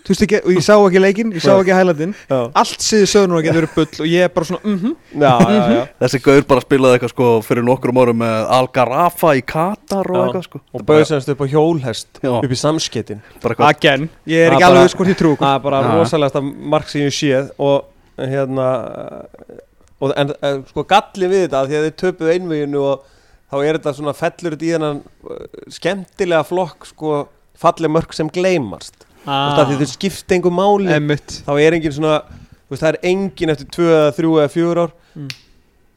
Þú veist ekki, og ég sá ekki leikinn, ég sá ekki hælandinn allt síðu sögurnar getur verið bull og ég er bara svona mhm já, já, já. Þessi gaur bara spilaði eitthvað sko fyrir nokkrum árum með Algarafa í Katar og Já. eitthvað sko. Og bauð semst upp á hjólhest Já. upp í samskettin again, ég er ekki alveg viss hvort ég trú Það er bara Já. rosalegasta mark sem ég séð og hérna og, en, en sko galli við þetta því að þið töpuðu einveginu og þá er þetta svona fellur þetta í þennan uh, skemmtilega flokk sko falleg mörk sem gleymast ah. því þau skipta engum máli Emmitt þá er engin svona þú veist, það er engin eftir 2, 3 eða 4 ár Mm.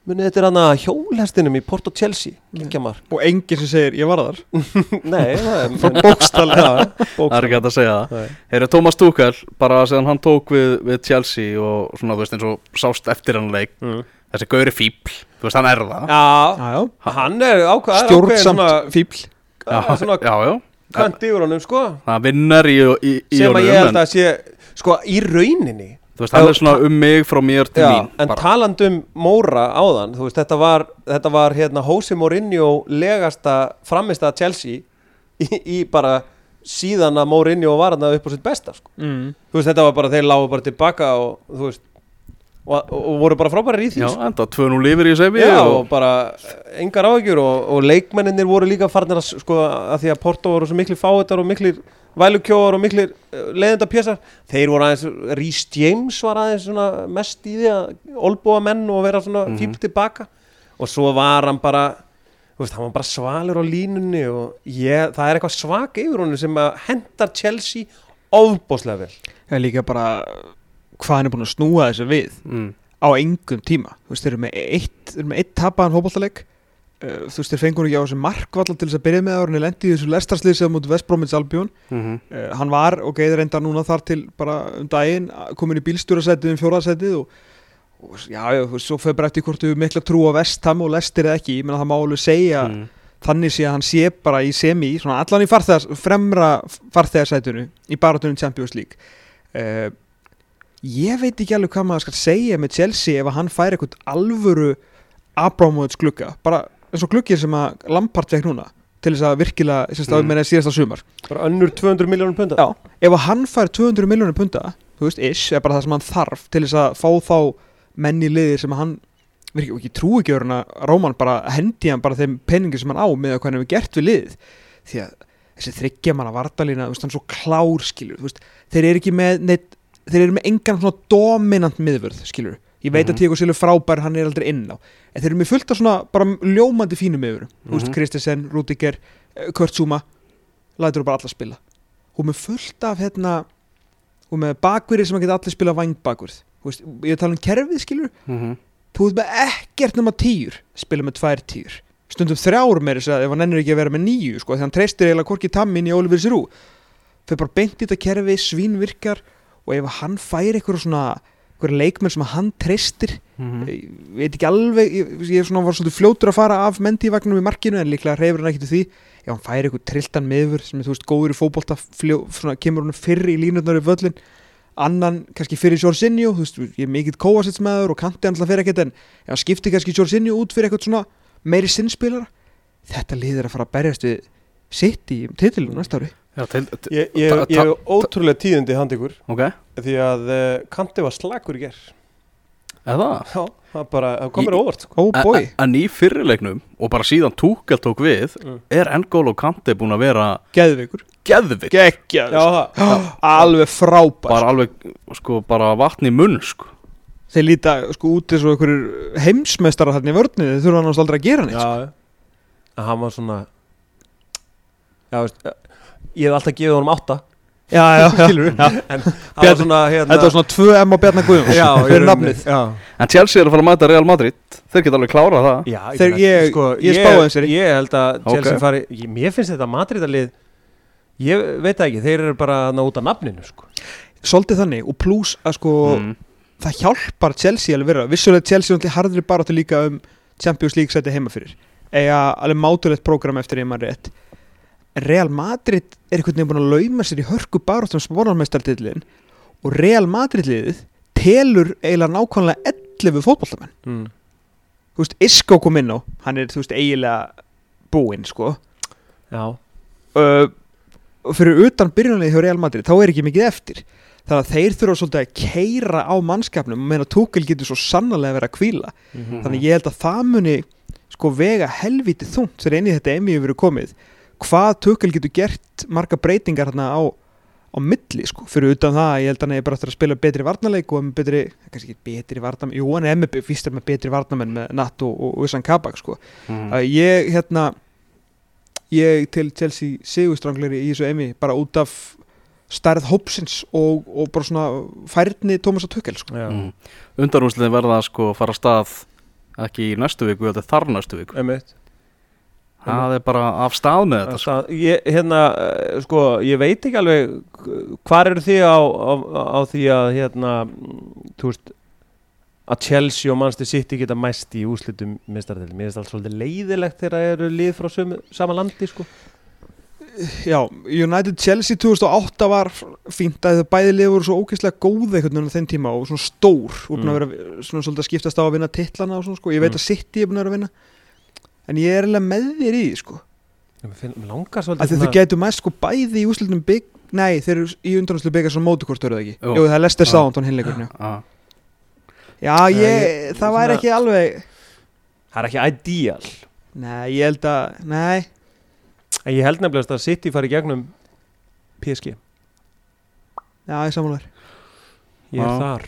munið þetta er hann að hjólhestinum í Porto Chelsea mark og enginn sem segir ég var þar [laughs] nei, það er bókstallega. [laughs] Það er ekki að segja það. Heyri, Thomas Tuchel, bara síðan hann tók við, við Chelsea og svona, þú veist, eins og sást eftir hann leik, Mm. þessi gauri fíbl, þú veist, hann er það. Já, Já, já. hann er ákvað stjórnsamt fíbl Það svona já, já. Kvönt yfir honum sko Það vinnar í, í, í sem að ég held en, að sé sko í rauninni þú veist, hann er svona um mig frá mér til já, mín. en bara. talandi um Móra áðan þú veist þetta var, þetta var hérna Jose Mourinho legasta framist að Chelsea í, í bara síðan að Mourinho var hann upp á sitt besta sko. mm. þú veist þetta var bara þeir lágu bara tilbaka og þú veist og, og, voru bara frábæri í því. Já, enda 2-0 lifir í semi Já, og, og bara eh, engar áhyggjur og, og leikmenninir voru líka farnir að sko að því að Porto voru svo miklir fáetar og miklir vælukjóar og miklir leðenda pjessar. Þeir voru aðeins, Rhys James var aðeins svona mest í því að olbúa menn og vera svona Mhm. fíl tilbaka. Og svo var hann bara veist, hann var bara svalur á línunni og ég, það er eitthvað svak yfir honum sem að hendar Chelsea ofbóðslega vel. Það er líka bara hvað hann er búin að snúa þessu við mm, á engum tíma. Þú veist, þeir eru með eitt, eru með eitt tapaðan fótballtaleik uh, þú veist, þeir fengur ekki á þessu markvalla til þess að byrja með ára en lendi í þessu lestarslið sem mútið Vestbrómins Albjón mm uh, hann var og geiður enda núna þar til bara um daginn komin í bílstjórasætið um fjóraðsætið og, og já, já, þú veist, svo fyrir bara eftir hvort þú mikla trú á Vestham og Lestir eða ekki, ég menna það má alveg segja mm, þannig sé að hann sé bara í semi svona allan í farþegas, fremra farþegarsætunu í baratunum Champions League. Uh, ég veit ekki alveg hvað maður skal segja með Chelsea ef að hann fær eitthvað alvöru Abramovits glugga, bara eins og gluggir sem að Lampard fekk núna til þess að virkilega, þess að Mm. mm. síðasta sumar bara önnur 200 miljónum punda Já, ef að hann fær 200 miljónir punta þú veist, ish, er bara það sem hann þarf til þess að fá þá menn í liðir sem að hann virkið ekki trú ekki að Róman bara hendi hann bara þeim peningi sem hann á með hvað hann hefur gert við liðið því að þessi þryggja manna vardalína þú veist, hann er svo klár skilur þú veist, þeir eru ekki með neitt, þeir eru með engan svona dominant miðvörð skilur ég veit Mhm. að Tíko Silur frábær, hann er aldrei inn á. En þeir eru með fullt af svona bara ljómandi fínum miðvörðum, þú veist, Mhm. Kristesen, Rudiger eh, Kurt Zuma lætur þú bara alla spila. Hún með fullt af hérna hún með bakverði sem að geta allir spila vangbakverð ég að tala um kerfið skilur mm, þú veist með ekkert nema tíur spila með tvær tíur. Stundum þrjár með þess að ef hann ennur ekki að vera með nýju sko, því hann treystir eiginlega hvorki tammin í Oliver Sirú fyrir bara beint í þetta kerfi svínvirkar og ef hann fær eitthvað svona eitthvað leikmenn sem hann treystir mm, ég veit ekki alveg ég, ég svona var svolítið fljótur að fara af mentívagnum í markinu en líklega reyfur hann ekkert því. Ef hann fær eitthvað trilltan miður sem er þú veist góður í svona, kemur hann fyrr í línutnar í völlin annan kannski fyrir Jorginho þú veist, ég er mikill kóasits meður og kanti hann alltaf fyrir ekkert en ef hann skipti kannski Jorginho út fyrir eitthvað svona meiri sinnspilara þetta liðir að fara að berjast við sitt í titilum næsta ári Já, til, til, ég, ég, Ta- ég hef ótrúlega tíðindi hand ykkur. Ok, því að uh, Kanti var slagur í ger eða já, það bara, það komur Í- óvart sko. oh En- í fyrirleiknum og bara síðan Túkel tók við Mm. er N'Golo Kante búin að vera geðvikur geðvitt geggjaður já, það alveg frábær. Bara alveg, sko, bara vatn í munn sko. þeir líta sko út eins og einhverjur heimsmeistara þarna í vörninu þeir þurfa hann aldrei að gera neitt sko. já, en hann var svona já, veist eh, ég hef alltaf gefið honum átta. Já, já, já, [laughs] en það var svona hérna, þetta var svona 2M á Bjarnar Guðjóns já, fyrir rauninni, nafnið. já, En Chelsea er að fara að mæta Real Madrid. Þeir geta alveg klárað það. Já Þeir- meina, ég- ég spáði þessari. ég held að Chelsea Ok. fari ég, mér finnst þetta Madridalið ég veit ekki, þeir eru bara ná út af nafninu sko. svolítið þannig og pluss að sko mm. það hjálpar Chelsea alveg vera vissulega Chelsea er harðri bara til líka um Champions League sæti heima fyrir. Eiga alveg mátulegt prógram eftir ég maður rétt Real Madrid er einhvern veginn búin að lauma sér í hörku baróttum spórnarmestartillin og Real Madrid liðið telur eiginlega nákvæmlega 11 fótbollamenn mm. þú veist, Isco kom inn á hann er, þú veist, eiginlega búinn, sko. Já, uh, fyrir utan byrjunlega hjá Real Madrid, þá er ekki mikið eftir. Þannig að þeir þurfa svolítið að keira á mannskapnum og meina Tuchel getur svo sannlega verið að kvíla Mhm. þannig að ég held að það muni sko vega helviti þungt þegar einið þetta emi hefur verið komið hvað Tuchel getur gert marga breytingar hérna á, á milli sko, fyrir utan það, ég held að hann er bara eftir að spila betri varnarleik og með betri, kannski ekki betri varnarmenn, jú hann er með, fyrst er með betri varnarmenn með Natt og, og Ussan Kabak sko Mm. að ég hérna ég til Chelsea sigurstrangleri í þessu emi bara út af stærð hópsins og, og bara svona færni Tómas að Tuchel sko. Mm. Undarúsliðin verða sko að fara af stað ekki í næstu viku, þetta er þar næstu viku Einmitt. Það er bara af stað með þetta sko. Það, ég, hérna, eh, sko, ég veit ekki alveg hvað eru þið á, á, á því að hérna, mm, þú veist að Chelsea og Manchester City geta mæst í úslitum mistarðil, mér finnst allt svolítið leiðilegt þegar það eru lið frá sömu, sama landi sko. Já, United Chelsea 2008 var fínt að það bæði lið voru svo ógeðslega góð einhvern veginn á þeim tíma og svona stór og búin að vera svona svolítið að skiptast á að vinna titlana og svona sko, ég veit Mm. að City er búin að vera að vinna en ég er alveg með þér í því sko. Að þau getur mæst sko bæði í úslutum bygg nei, þeir eru í undanúslu byggja svona mótukort eru það ekki? Jú. Jú, það er Lester Já. Southampton hinleikurinn já. ég, ég- það væri svona- ekki alveg Það er ekki ideal. Nei, ég held að, nei. En ég held nefnilegast að City fari gegnum PSG já, ég samanlegar Ég er þar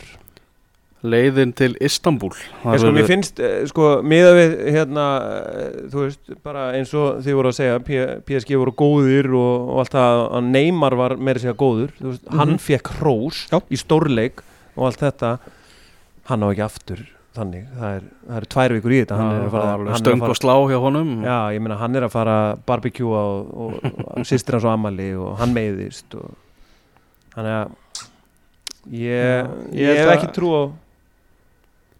leiðin til Istanbul En sko, mér finnst, eh, sko, miða við hérna, eh, þú veist, bara eins og þið voru að segja, P PSG voru góðir og, og allt það, að Neymar var meira segja góður, þú veist, hann Mhm. fekk hrós í stórleik og allt þetta, hann á ekki aftur þannig, það er, það eru tvær vikur í þetta, hann er að fara, hann er stöng og slá hjá honum. Já, ég meina, hann er að fara barbecue og, og, og sýstir hans á amali og hann meiðist og þannig að ég, ég ég, hef ekki trú á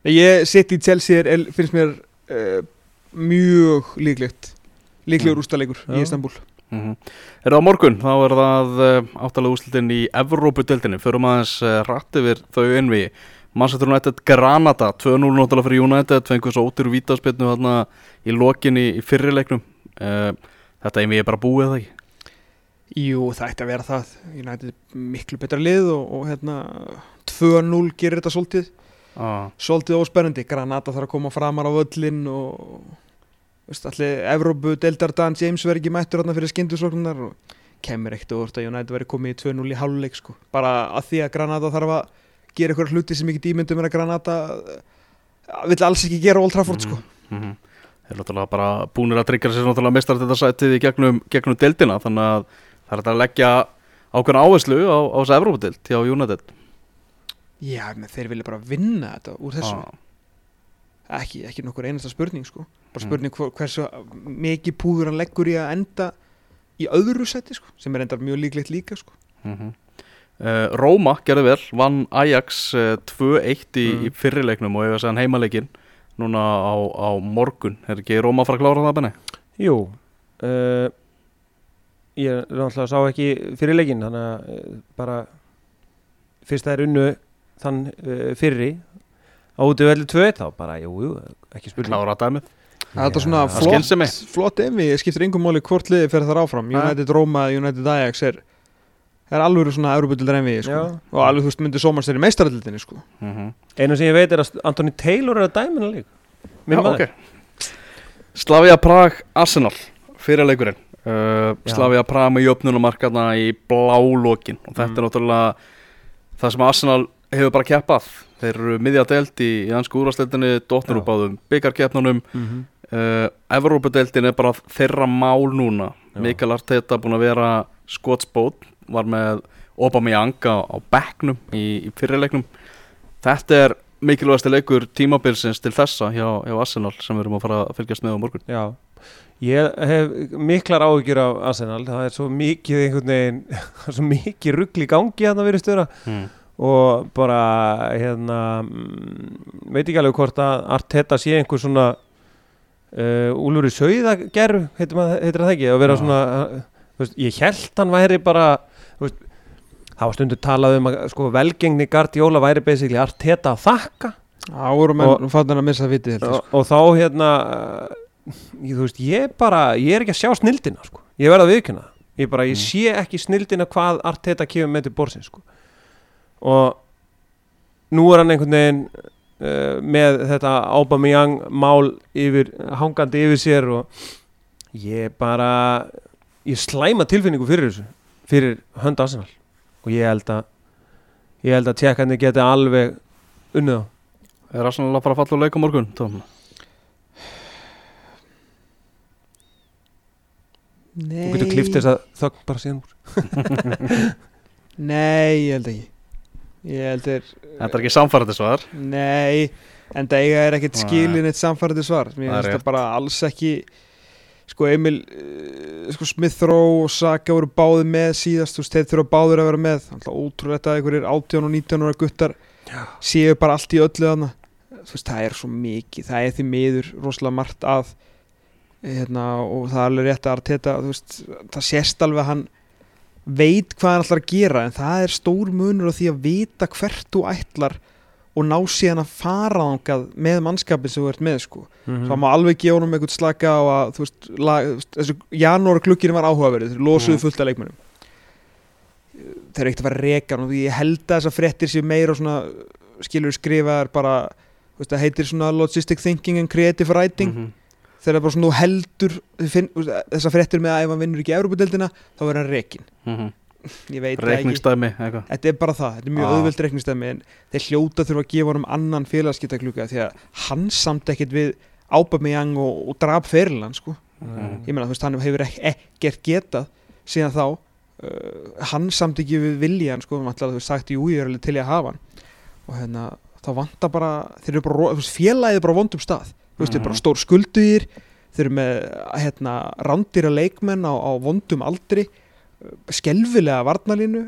ég sitt í Chelsea er, finnst mér uh, mjög líklegt. Líklegur Mm. úrstalegur í Istanbul mm -hmm. Er það á morgun, þá er það uh, áttalega úslitin í Evrópudeldinni Förum aðeins uh, rætt yfir þau innví Manchester United Granada 2-0 náttúrulega fyrir United. Fengur svo ótir vítaspilnu þarna í lokinni í fyrrileiknum uh, Þetta innví er bara búið það ekki? Jú, það ætti að vera það. United er miklu betra lið og, og hérna 2-0 gerir þetta svolítið ah. svolítið óspennandi Granata þarf að koma framar á völlin og allir Evrópu, Deildar Dan James verður ekki mættur fyrir skyndusóknunar og kemur ekkert og að United verður komið í 2-0 í háluleik sko. bara að því að Granata þarf að gera eitthvað hluti sem ekki dýmyndum er að Granata uh, vill alls ekki gera Old Trafford sko. mm -hmm. Þeir eru náttúrulega bara búnir að tryggja sér mistar þetta sætið í gegnum, gegnum deildina Þannig að það er að leggja ákveðna áherslu á, á þessu Evrópudeld hjá United Já, menn þeir vilja bara vinna þetta úr þessu Ah. ekki, ekki nokkur einasta spurning sko. bara Mm. spurning mm. hversu mikið púður hann leggur í að enda í öðru seti sko, sem er endar mjög líklegt líka sko. Mm uh, Róma gerði vel, vann Ajax uh, 2-1 í, Mm. í fyrrileiknum og eiga séðan heimaleikinn núna á, á morgun er ekki Róma að fara að klára það benni? Jú uh, Ég náttúrulega sá ekki fyrir leikin þannig að bara fyrst það er unnu þann uh, fyrri á úti velli 2 þá bara, jú, jú, ekki spurning Klára dæmið þetta er svona flott, flott efi, skiptir yngum máli hvort liði fyrir þar áfram. United Roma, United Ajax er, er alveg svona Európa-dildur envi sko. Já. og alveg þú veist myndi Sómars er í meistaraldildinni sko. mm -hmm. Einu sem ég veit er að Anthony Taylor er að dæmina leik Minn maður okay. Slavia Prag Arsenal fyrirleikurinn uh, Já. Slavia Prag með jöfnunumarkarna í blálókin og þetta Mm. er náttúrulega það sem Arsenal hefur bara keppað þeir eru miðja delt í, í hansku úrvarsleildinni dotnur Já. úr báðum byggarkeppnunum mm -hmm. uh, Evrópadeildin er bara þeirra mál núna Já. Mikael Arteta búin að vera skotsbót var með Aubameyang á, bekknum í, í fyrirleiknum þetta er mikilvægasti leikur tímabilsins til þessa hjá, hjá Arsenal sem við erum að fara að fylgjast með á morgun Já, ég hef miklar áhyggjur af Arsenal, það er svo mikið einhvern veginn, [laughs] svo mikið rugl í gangi að það verið störa mm. Og bara hérna mm, veit ekki alveg hvort að Arteta sé einhver svona uh, Úlfur í Sauðagerru heitir, heitir það ekki, að vera svona uh, veist, ég held hann væri bara veist, það var stundu talað um að sko, velgengni Guardiola væri basically Arteta að þakka á voru menn fattin að missa vitið og, sko. og þá hérna ég, veist, ég bara ég er ekki að sjá snildina sko. ég verða að viðkynna það. ég bara, ég Mm. sé ekki snildina hvað Arteta kemur með til borsin sko. Og nú er hann einhvern veginn uh, með þetta Aubameyang mál yfir, hangandi yfir sér og ég bara ég slæma tilfinningu fyrir þessu fyrir hönd Arsenal. Og ég held að ég held að tjekkandi geti alveg unnið á er Arsenal að fara að falla úr leik á morgun Tom? Nei, og getur klift þess að þögn bara síðan úr. [laughs] Nei, ég held ekki ég held er þetta er ekki samfærandi svar. Nei, en það eiga er ekkert skilin eitt samfærandi svar. Mér finnst það bara alls ekki Sko Emil uh, sko Smith Rowe og Saka voru báði með síðast þú veist, þeir þurfa báður að vera með. Alltaf ótrúlegt að einhverjir 18 og 19 ára guttar séu bara allt í öllu þarna. Þú veist, það er svo mikið það er því miður rosalega margt að hérna, og það er alveg rétt að Arteta þú veist, það sést alveg að hann veit hvað hann ætlar að gera en það er stór munur á því að vita hvert þú ætlar og ná síðan að fara þangað með mannskapin sem þú ert með sko Mhm. þá má alveg gefa honum eitthvað slaka á að þú veist, lag, þessu janúar klukkinu var áhugaverið, þeir losuðu Mhm. fullt af leikmennum þeir eru ekkert að fara að reka og ég held að þessar fréttir séu meira svona, skilur skrifaðar bara, veist, heitir svona logistic thinking and creative writing Mhm. Þegar bara svona heldur þessar fréttir með að ef hann vinnur ekki Európa-deildina, þá verður hann rekin Mhm. ég veit það ekki Reikningsdæmi eitthvað Þetta er bara það, þetta er mjög Ah. auðvöld reiknistæmi en þeir hljóta þurfa að gefa honum annan félagskiptakluka því að hann samt ekkert við Ábameyang og, og draf fyrirlan sko. Mhm. ég meina þú veist hann hefur ek ekkert getað síðan þá uh, hann samt ekki við vilja sko, hann að þú veist sagt jú ég er alveg til í að hafa hann og hérna þá vantar bara þeir eru bara, félagið er bara vondum stað þú veist, þeir eru bara Mhm. stór skulduðir þeir eru með hérna randýra leikmenn á, á vondum aldri skelfilega varnalínu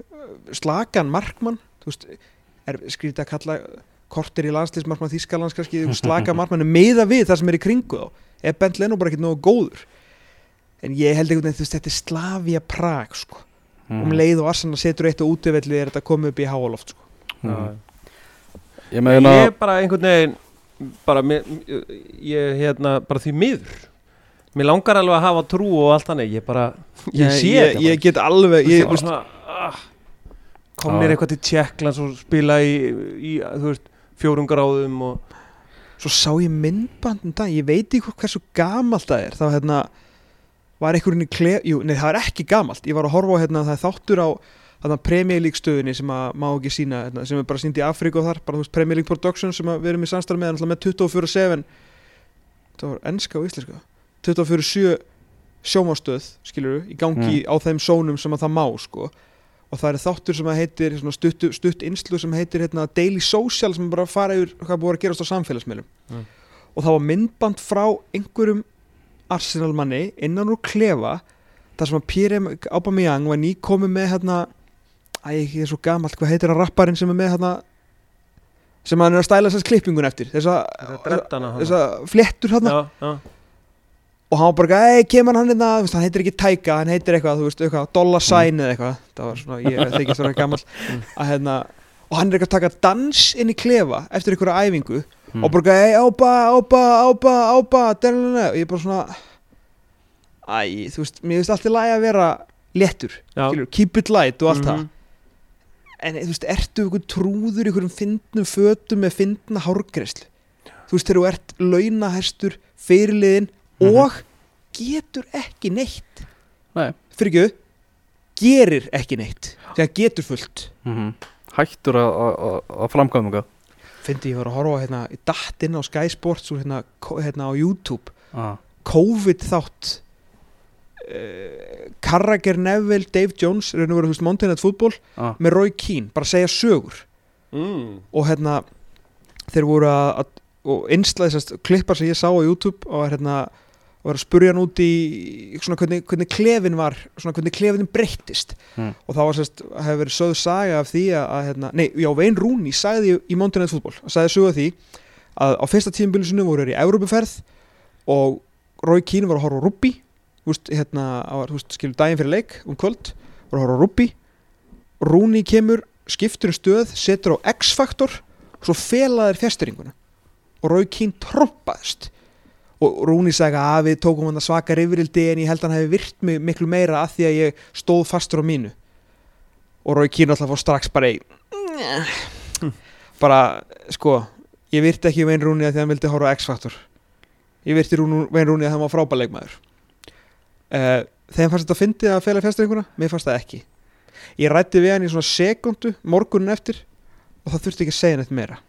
slagan markmann þú veist, er skrítið að kalla kortir í landslýsmarkmann Þískalands kannski slaka [laughs] markmann er meða við það sem er í kringu þá er Bent Leno bara ekkert nógu góður en ég held einhvern veginn þú veist, þetta er Slavia Prag sko. Mhm. um leið og Arsenal setur eitt á útivelli er þetta komið upp í háaloft sko. Mhm. Ég Ég meina er bara einhvern veginn bara, mér, ég hérna bara því miður. Mér langar alveg að hafa trú og allt þannig Ég bara, ég sé ég, þetta ég get alveg ég, ég, veist, svona, ah, Komnir Já. eitthvað til Tjekklands og spila í, í veist, fjórum gráðum og svo sá ég myndbandum dag ég veit ekki hversu gamalt það er. Þá hérna var einhverjum í klef jú, nei það er ekki gamalt. Ég var að horfa á hérna það er þáttur á þarna Premier League stöðinni sem að má ekki sína hérna, sem er bara sínd í Afríku og þar bara þú veist League Production sem við erum í samstarf með með 24-7 það var enska og íslenska. 24-7 sjómastöð skilur í gangi á þeim sónum sem að það má sko. Og það er þáttur sem að heitir svona stutt, stutt inslu sem heitir hérna, Daily Social sem bara fara yfir hvað búið að gerast á samfélagsmiðlum. Mm. og það var myndband frá einhverjum Arsenal manni innan úr klefa þar sem að Pierre Aubameyang var ný komið með hérna æ, ég er svo gamalt, hvað heitir hann rapparinn sem er með hérna sem hann er að stæla þessast klippingun eftir? Þessa, þessa fléttur hérna og hann var bara, ei, kemur hann hérna? Veist, hann heitir ekki Taika, hann heitir eitthvað, þú veist, eitthvað Dollar Sign eða eitthvað, það var svona ég þykist svona gammal Mm. að hérna, og hann er eitthvað að taka dans inn í klefa eftir einhverja æfingu Mm. og bara, ei, ába, ába, ába, ába og ég er bara svona æ, þú veist, mér finnst alltaf lægi að vera skilur, keep it light og allt það, Mhm. En þú veist, ertu einhvern trúður í einhverjum fyndnum fötum með fyndna hárgreislu þú veist, þegar þú ert launahestur fyrirliðin Mhm. og getur ekki neitt Nei. fyrir ekki, gerir ekki neitt þegar getur fullt Mhm. Hættur að- framkvæmum fyndi ég var að horfa hérna, í datt inn á Sky Sports og hérna, hérna á YouTube ah. COVID þátt Carragher Neville, Dave Jones er nú verið, þú veist, Monday Night Football Ah. með Roy Keane, bara að segja sögur Mm. og hérna þeir voru að, og einslega þessast klippar sem ég sá á YouTube og hérna og var að spurja hann út í svona hvernig, hvernig klefin var svona hvernig klefin breyttist Mm. og þá var sérst, hefur verið sögð saga af því að, að hérna, nei, já, Vein Rúni sagði í, Monday Night Football, sagði sögð af því að á fyrsta tímabilisinu voru þeir í Európaferð og Roy Keane var að horfa á veist, hérna, veist, skilur daginn fyrir leik um kvöld, var að horfa á rugby. Rúni kemur, skiptur um stöð setur á X-faktor svo felaðir fjæsturinguna og Keane trompaðist. Og Rúni sagði að við tókum hann svaka rifrildi en ég held að hann hefði virt mig miklu meira að því að ég stóð fastur á mínu. Og Keane alltaf fór strax bara í bara sko ég virti ekki Vein Rúni að því að hann vildi horfa á X-faktor. Ég virti Vein Rúni að það var frábæleikmaður uh, þegar fannst þetta fyndið að fela fjæsturinguna mér fannst það ekki. Ég rætti við hann í svona sekundu morgunin eftir og það þurfti ekki að segja neitt meira.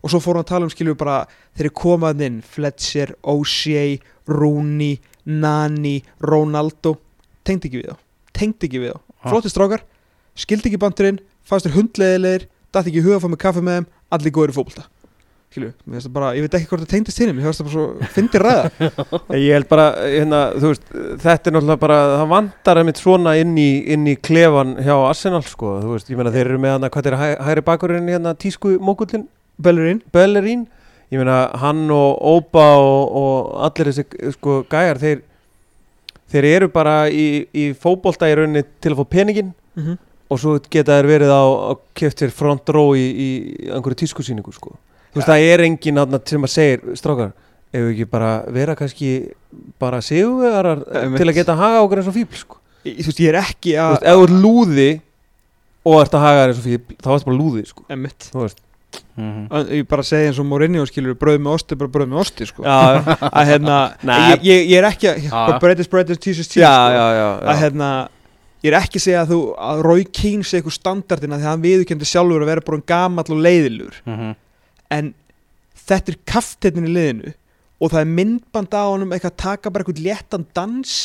Og svo fór hann að tala um skilju bara þeir eru komað inn. Fletcher, O'Shea, Rooney Nani, Ronaldo. Tengdi ekki við þá. Tengdi ekki við þá, Ah. flotti strákar. Skildi ekki bandurinn, fannst þér hundleðilegir dætti ekki huga að fá með kaffe með þeim. Allir góður í fótbolta það bara, ég veit ekki hvort það tengdist hinn mér finnst það bara svo, [laughs] Ég held bara, hérna, þú veist, þetta er náttúrulega bara, það vantar einmitt svona inn í, inn í klefan hjá Arsenal, sko, þú veist, ég meina þeir eru með hana, hvað er hæ, hæri bakurinn hérna, tísku mókullin, Bellerín, ég meina hann og Óba og, og allir þessi, sko, gæjar, þeir, þeir eru bara í, í fótbolta í rauninni til að fá peningin mm og svo geta þær verið á, á keftir front row í, í einhverju tískusýningu sko. Þú veist það er engin sem að segir strákar, ef við ekki bara vera kannski bara Einmitt. til að geta haga okkur eins og fíbl sko. Þú veist, ég er ekki þú að veist, ef þú ert lúði og ert að haga eins og fíbl þá ertu bara lúði sko. Þú veist Mhm. Ég bara segi eins og Mourinho skilur brauð með osti, bara brauð með osti sko. já, [laughs] að hérna, ég, ég, ég er ekki að Já. bara bread is bread is cheese is cheese já, sko. já, já, að hérna ég er ekki að segja að þú að Roy Keane sé eitthvað standardina því að hann viðurkendi sjálfur að vera bara gamall og leiðilur Mhm. En þetta er kaftetnin í liðinu og það er myndband á honum eitthvað að taka bara eitthvað léttan dans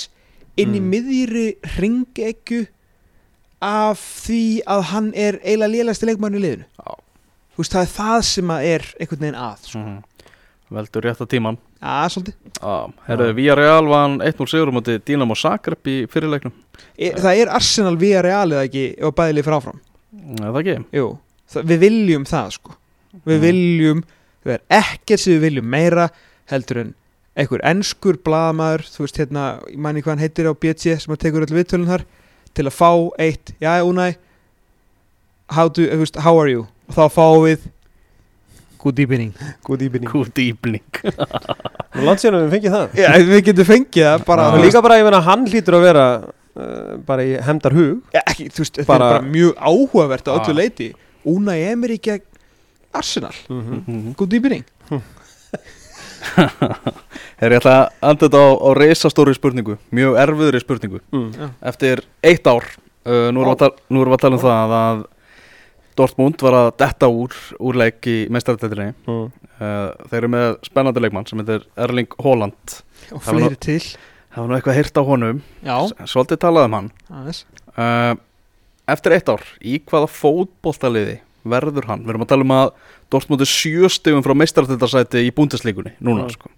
inn í Mm. miðjri ringekju af því að hann er eiginlega lélægsti leikmann í liðinu Já. þú veist það er það sem að er einhvern veginn að sko. Mhm. veldur rétt á tíman að svolítið Já, herruðu, Villarreal vann 1-0 sigur um átti Dynamo Zagreb í fyrirleiknum e, það er Arsenal via Real eða ekki ef bæðið lið fráfram Er það ekki? Jú, það, við viljum það sko Við Mm. viljum, það er ekkert sem við viljum meira heldur en einhver enskur blaðamaður þú veist hérna, ég mæni hvað hann heitir á BT sem að tekur öll viðtölun þar til að fá eitt, já Unai how, do, þú veist, how are you? Og þá fáum við good evening. Good evening. Good evening. Nú landsýnum við fengið það. Já, við getum fengið það bara, þú veist, líka bara, ég meina, hann hlýtur að vera uh, bara í hemdar hug ja, ekki, þú veist, þetta bara- er bara mjög áhugavert á Ah. öllu leiti Unai Emery gegn Arsenal. Mhm. good evening [laughs] Herri, ég ætla að anda þetta á, á reisastóri spurningu Mjög erfiðri spurningu. Mm. Eftir eitt ár uh, nú, erum við að tal- nú erum við að tala um það að Dortmund var að detta úr úr leik í meistardeltinni Mm. uh, Þeir eru með spennandi leikmann sem heitir Erling Haaland. Og fleiri til. Það var nú eitthvað heyrt á honum. Svolítið talað um hann. Uh, Eftir eitt ár, í hvaða fótboltaliði verður hann? Við erum að tala um að Dortmund er sjö stegum frá meistardeltarsæti í búndeslíkunni núna Mm. sko.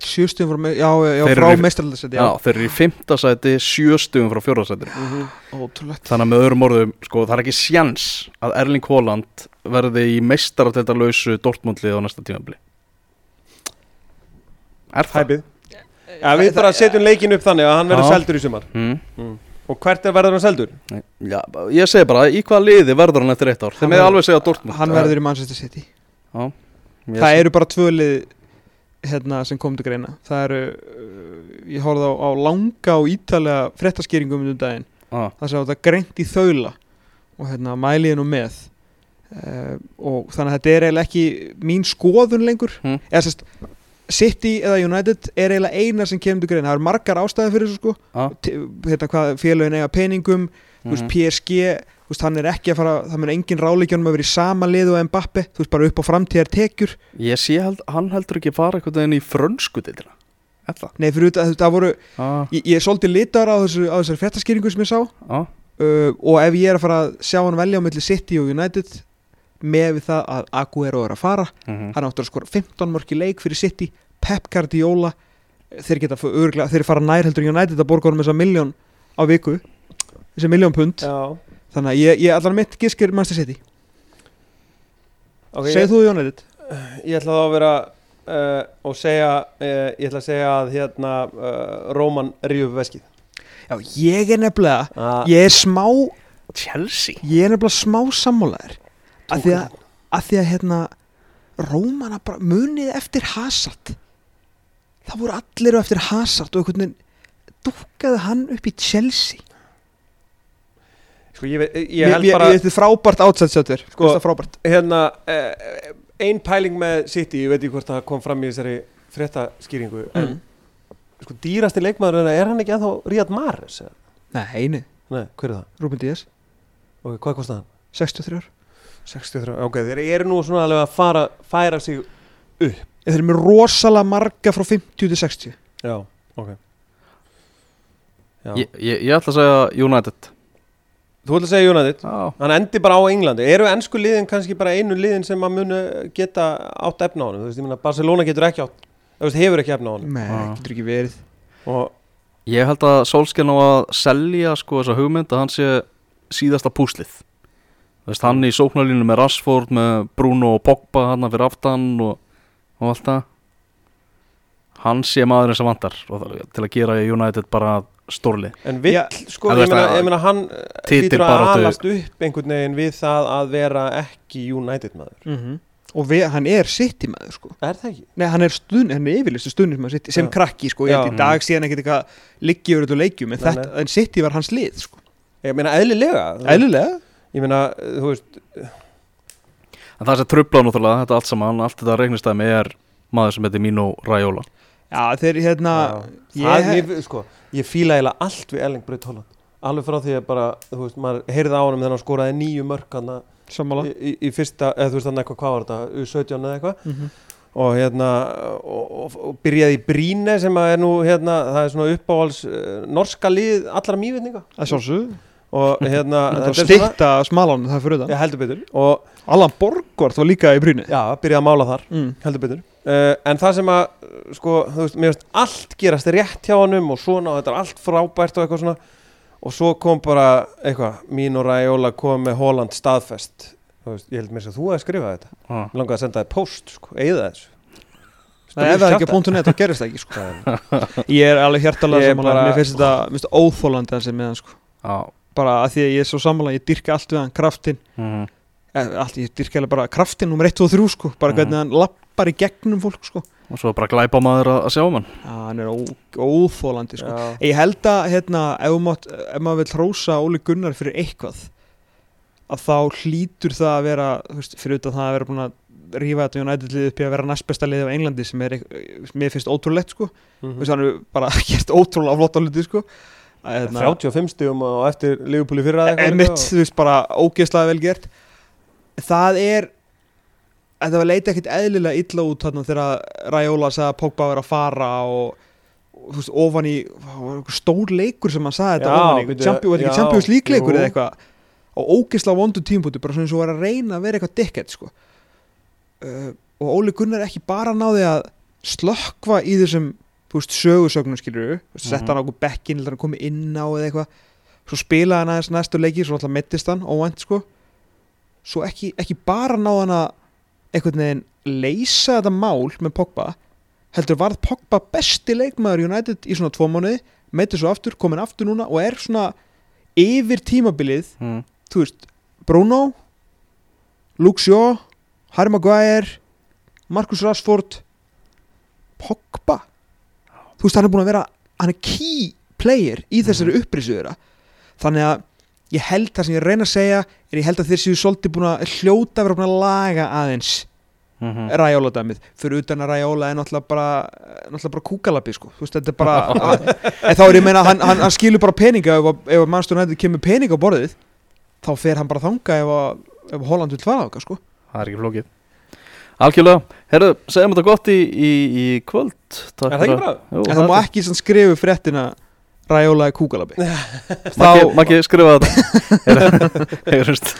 Sjústum frá, já, já, frá eru í- meistaraldasæti Já, þeir eru í fimmta sæti, sjö stegum frá fjórðarsæti Mhm. Ótrúlegt Þannig að með öðrum orðum, sko, það er ekki sjans að Erling Haaland verði í meistardeltarlausu Dortmundlið á næsta tímabli Er það? Hæpið Já, við bara setjum leikin upp þannig að hann verður Já. seldur í sumar Mm. Og hvert er verður hann seldur? Nei, Já, ég segi bara, í hvaða liði verður hann eftir eitt ár? Með verður- alveg segja Dortmund. Hann verður í Manchester City. Ég Það sé- eru bara tvölið hérna, sem kom til greina. Það eru, uh, ég horfði á, á langa og ítalega fréttaskýringum um daginn. Ah, Það sem þetta greint í þaula. Og hérna mæliði nú með. Uh, og þannig að þetta er eiginlega ekki mín skoðun lengur. Mm. eða sérst City eða United er eiginlega eina sem kemur til greina. Það eru margar ástæði fyrir þessu sko. Ah, hérna hvað félögin eiga peningum veist, mhm. PSG veist, hann er ekki að fara, það mun engin ráleikjónum að vera í sama liðu og Mbappe, þú veist, bara upp á framtíðar tekjur. Ég sé held, hann heldur ekki fara eitthvað inn í frönsku Er það? nei, fyrir þetta, það voru, Ah, ég, ég er svolítið litar á, þessu, á þessari fréttaskýringu sem ég sá. Ah, uh, og ef ég er að fara að sjá hann velja á milli City og United með við það að Aguero er að fara. Mhm. hann áttur að skora 15 mörg í leik fyrir City. Pep Guardiola þeir geta örgla, þeir fara nær heldur United að borga honum þessa miljón á viku. Þessi miljón pund. Já. Þannig að ég, ég allan mitt giskir Manchester City. Okay, segð þú United? Ég ætla þá að vera uh, og segja uh, Ég ætla að segja að hérna uh, Róman rífu veskið. Já, ég er nefnilega, ah, ég er smá, Chelsea? ég er nefnilega smá sammálaður að því að, að því að hérna, Rómana bara munið eftir Hazard. Það voru allir á eftir Hazard og einhvern veginn dúkkaði hann upp í Chelsea. Sko ég, veit- ég held ég, bara ég, þetta er frábært átsætsjátur, Sko-. Hérna uh, Ein pæling með City Ég veit ekki hvort það kom fram í þessari fréttaskýringu En Mm. sko dýrasti leikmaður Er hann ekki ennþá Ríad Mahrez? eða? Nei, nei, Nei, hver er það? Ruben Díaz, Ok, hvað kostar hann? 63 ár. 63, ok, þeir eru nú svona alveg að fara, færa sig Þeir eru með rosalega marga frá 50 til 60. Já, ok. Já. ég, ég, ég ætla að segja United. Þú ætla að segja United? Já, Hann endi bara á Englandi. Eru ennsku liðin kannski bara einu liðin sem að munu geta átt efna á honum? Þú veist, ég meina Barcelona getur ekki átt Þú veist, hefur ekki efna á honum. Nei, Ah. getur ekki verið. Og Ég held að Solskjaer á að selja sko þessa hugmynd að hann sé síðasta púslið veist, hann í sóknarlínu með Rashford, með Bruno og Pogba hann fyrir aftan og, og allt það. Hann sé maðurinn sem vantar og til að gera United bara stórli En vill, sko, ég meina, að- ég meina hann hlýtur að alast upp einhvern veginn við það að vera ekki United maður. Mhm. og við, hann er City maður sko. Er það ekki? Nei, hann er stund, hann er yfirlistu stundin sem, City, sem krakki sko, ég held í dag síðan ekkert eitthvað yfir þetta leikjum, en, Nei, þetta, en City var hans lið sko. Ég meina, eðlilega. Eðlilega Ég meina, þú veist En það sem trubla náttúrulega þetta allt saman, allt þetta reiknistæmi er maður sem heitir Mino Raiola. Já, þeir hérna Já. ég, ég, sko, ég fíla eiginlega allt við Erling Braut Holland Alveg frá því að bara, þú veist, maður heyrði á honum þegar hann skoraði nýju mörk hann Sammála. í, í, í fyrsta, eða þú veist hann eitthvað, hvað var þetta, U17 eða eitthvað? Mm -hmm. og hérna, og, og, og byrjaði í Bríne sem að er nú, hérna, það er svona uppáhalds uh, norska lið allra mývitninga. Það er sjálfsög og [laughs] hérna, Það er stykta smalan það fyrir Já, það heldur betur. Og Allan Borgvart var líka í brýni já, byrjaði að mála þar mm. heldur betur. Uh, en það sem að sko, þú veist, mér veist allt gerast rétt hjá honum og svona og þetta er allt frábært og eitthvað svona. Og svo kom bara eitthvað, mín og Ræjóla kom með Holland staðfest. Þú veist, ég held mér að þú hefði skrifað þetta. Ah. mér langaði að senda þið post, sko, eigða þessu. Það er það ekki að punktu net, það gerist það ekki sko. [laughs] Ég er alveg hjartalega Ég er sammála bara- Mér finnst þetta óþólandi þessi með hann sko. Bara að því að ég er svo sammála Ég dyrka allt við hann, kraftin mm. allt, Ég dyrka bara kraftin nummer 1 og 3 sko. Bara Mhm. hvernig hann lappar í gegnum fólk sko. og svo bara glæpa maður að, að sjá um hann Já, hann er óþólandi sko. Já. Ég held að hérna, ef, mátt, ef maður vil hrósa Óli Gunnar fyrir eitthvað að þá hlýtur það að vera veist, fyrir utan það að vera búin að rífa þetta United lið upp í að vera næst besta lið á Englandi sem er, mér finnst ótrúlegt sko. Mhm. mm. veist, hann er bara [laughs] gert ótrúlega flott á hluti sko. Hérna, 35 stigum og eftir Liverpool í fyrra Emitt, þú veist, bara ógeðslega vel gert. Það er þetta var leita ekkit eðlilega illa út þarna þegar Raiola sagði að Pogba var að fara og, og þú veist, ofan í stór leikur sem hann sagði þetta ofan í, var ekki já, Champions League leikur eða eitthvað? Og ógeðslega vondu tímpúti, bara svona eins og var að reyna að vera eitthvað dickhead sko. uh, og Óli Gunnar ekki bara náði að slökkva í þessum þú veist, sögursögnum skilur við Mhm. setta hann á okkur bekkin, hann komið inn á eða eitthvað. Svo spilaði hann aðeins næstu leiki svo alltaf mettist hann, óvænt sko. Svo ekki, ekki bara náði hann að einhvern veginn leysa þetta mál með Pogba heldur varð Pogba besti leikmaður United í svona tvo mánuði, meittir svo aftur komin aftur núna og er svona yfir tímabilið, mm. þú veist Bruno Luke Shaw, Harry Maguire Marcus Rashford Pogba þú veist hann er búin að vera hann er key player í þessari Mhm. upprisu þeirra þannig að ég held það sem ég reyna að segja er ég held að þeir séu svolítið búin að hljóta að vera búin að laga aðeins Mm -hmm. Rajóla dæmið, fyrir utan að Rajóla er náttúrulega bara, náttúrulega bara kúkalabbi sko. þú veist, þetta er bara [laughs] en þá er ég meina, hann, hann, hann skilur bara peninga ef, að- ef að mannstur nættið kemur peninga á borðið þá fer hann bara þanga ef, að, ef Holland vil fara á sko. það er ekki flókið algjörlega, herru, segjum þetta gott í, í, í kvöld. Takk Er það ekki bra? Jú, en það má ekki skrifu fréttina Rajóla er kúkalabbi. Maggi, Maggi skrifa þetta. [laughs] Heyrumst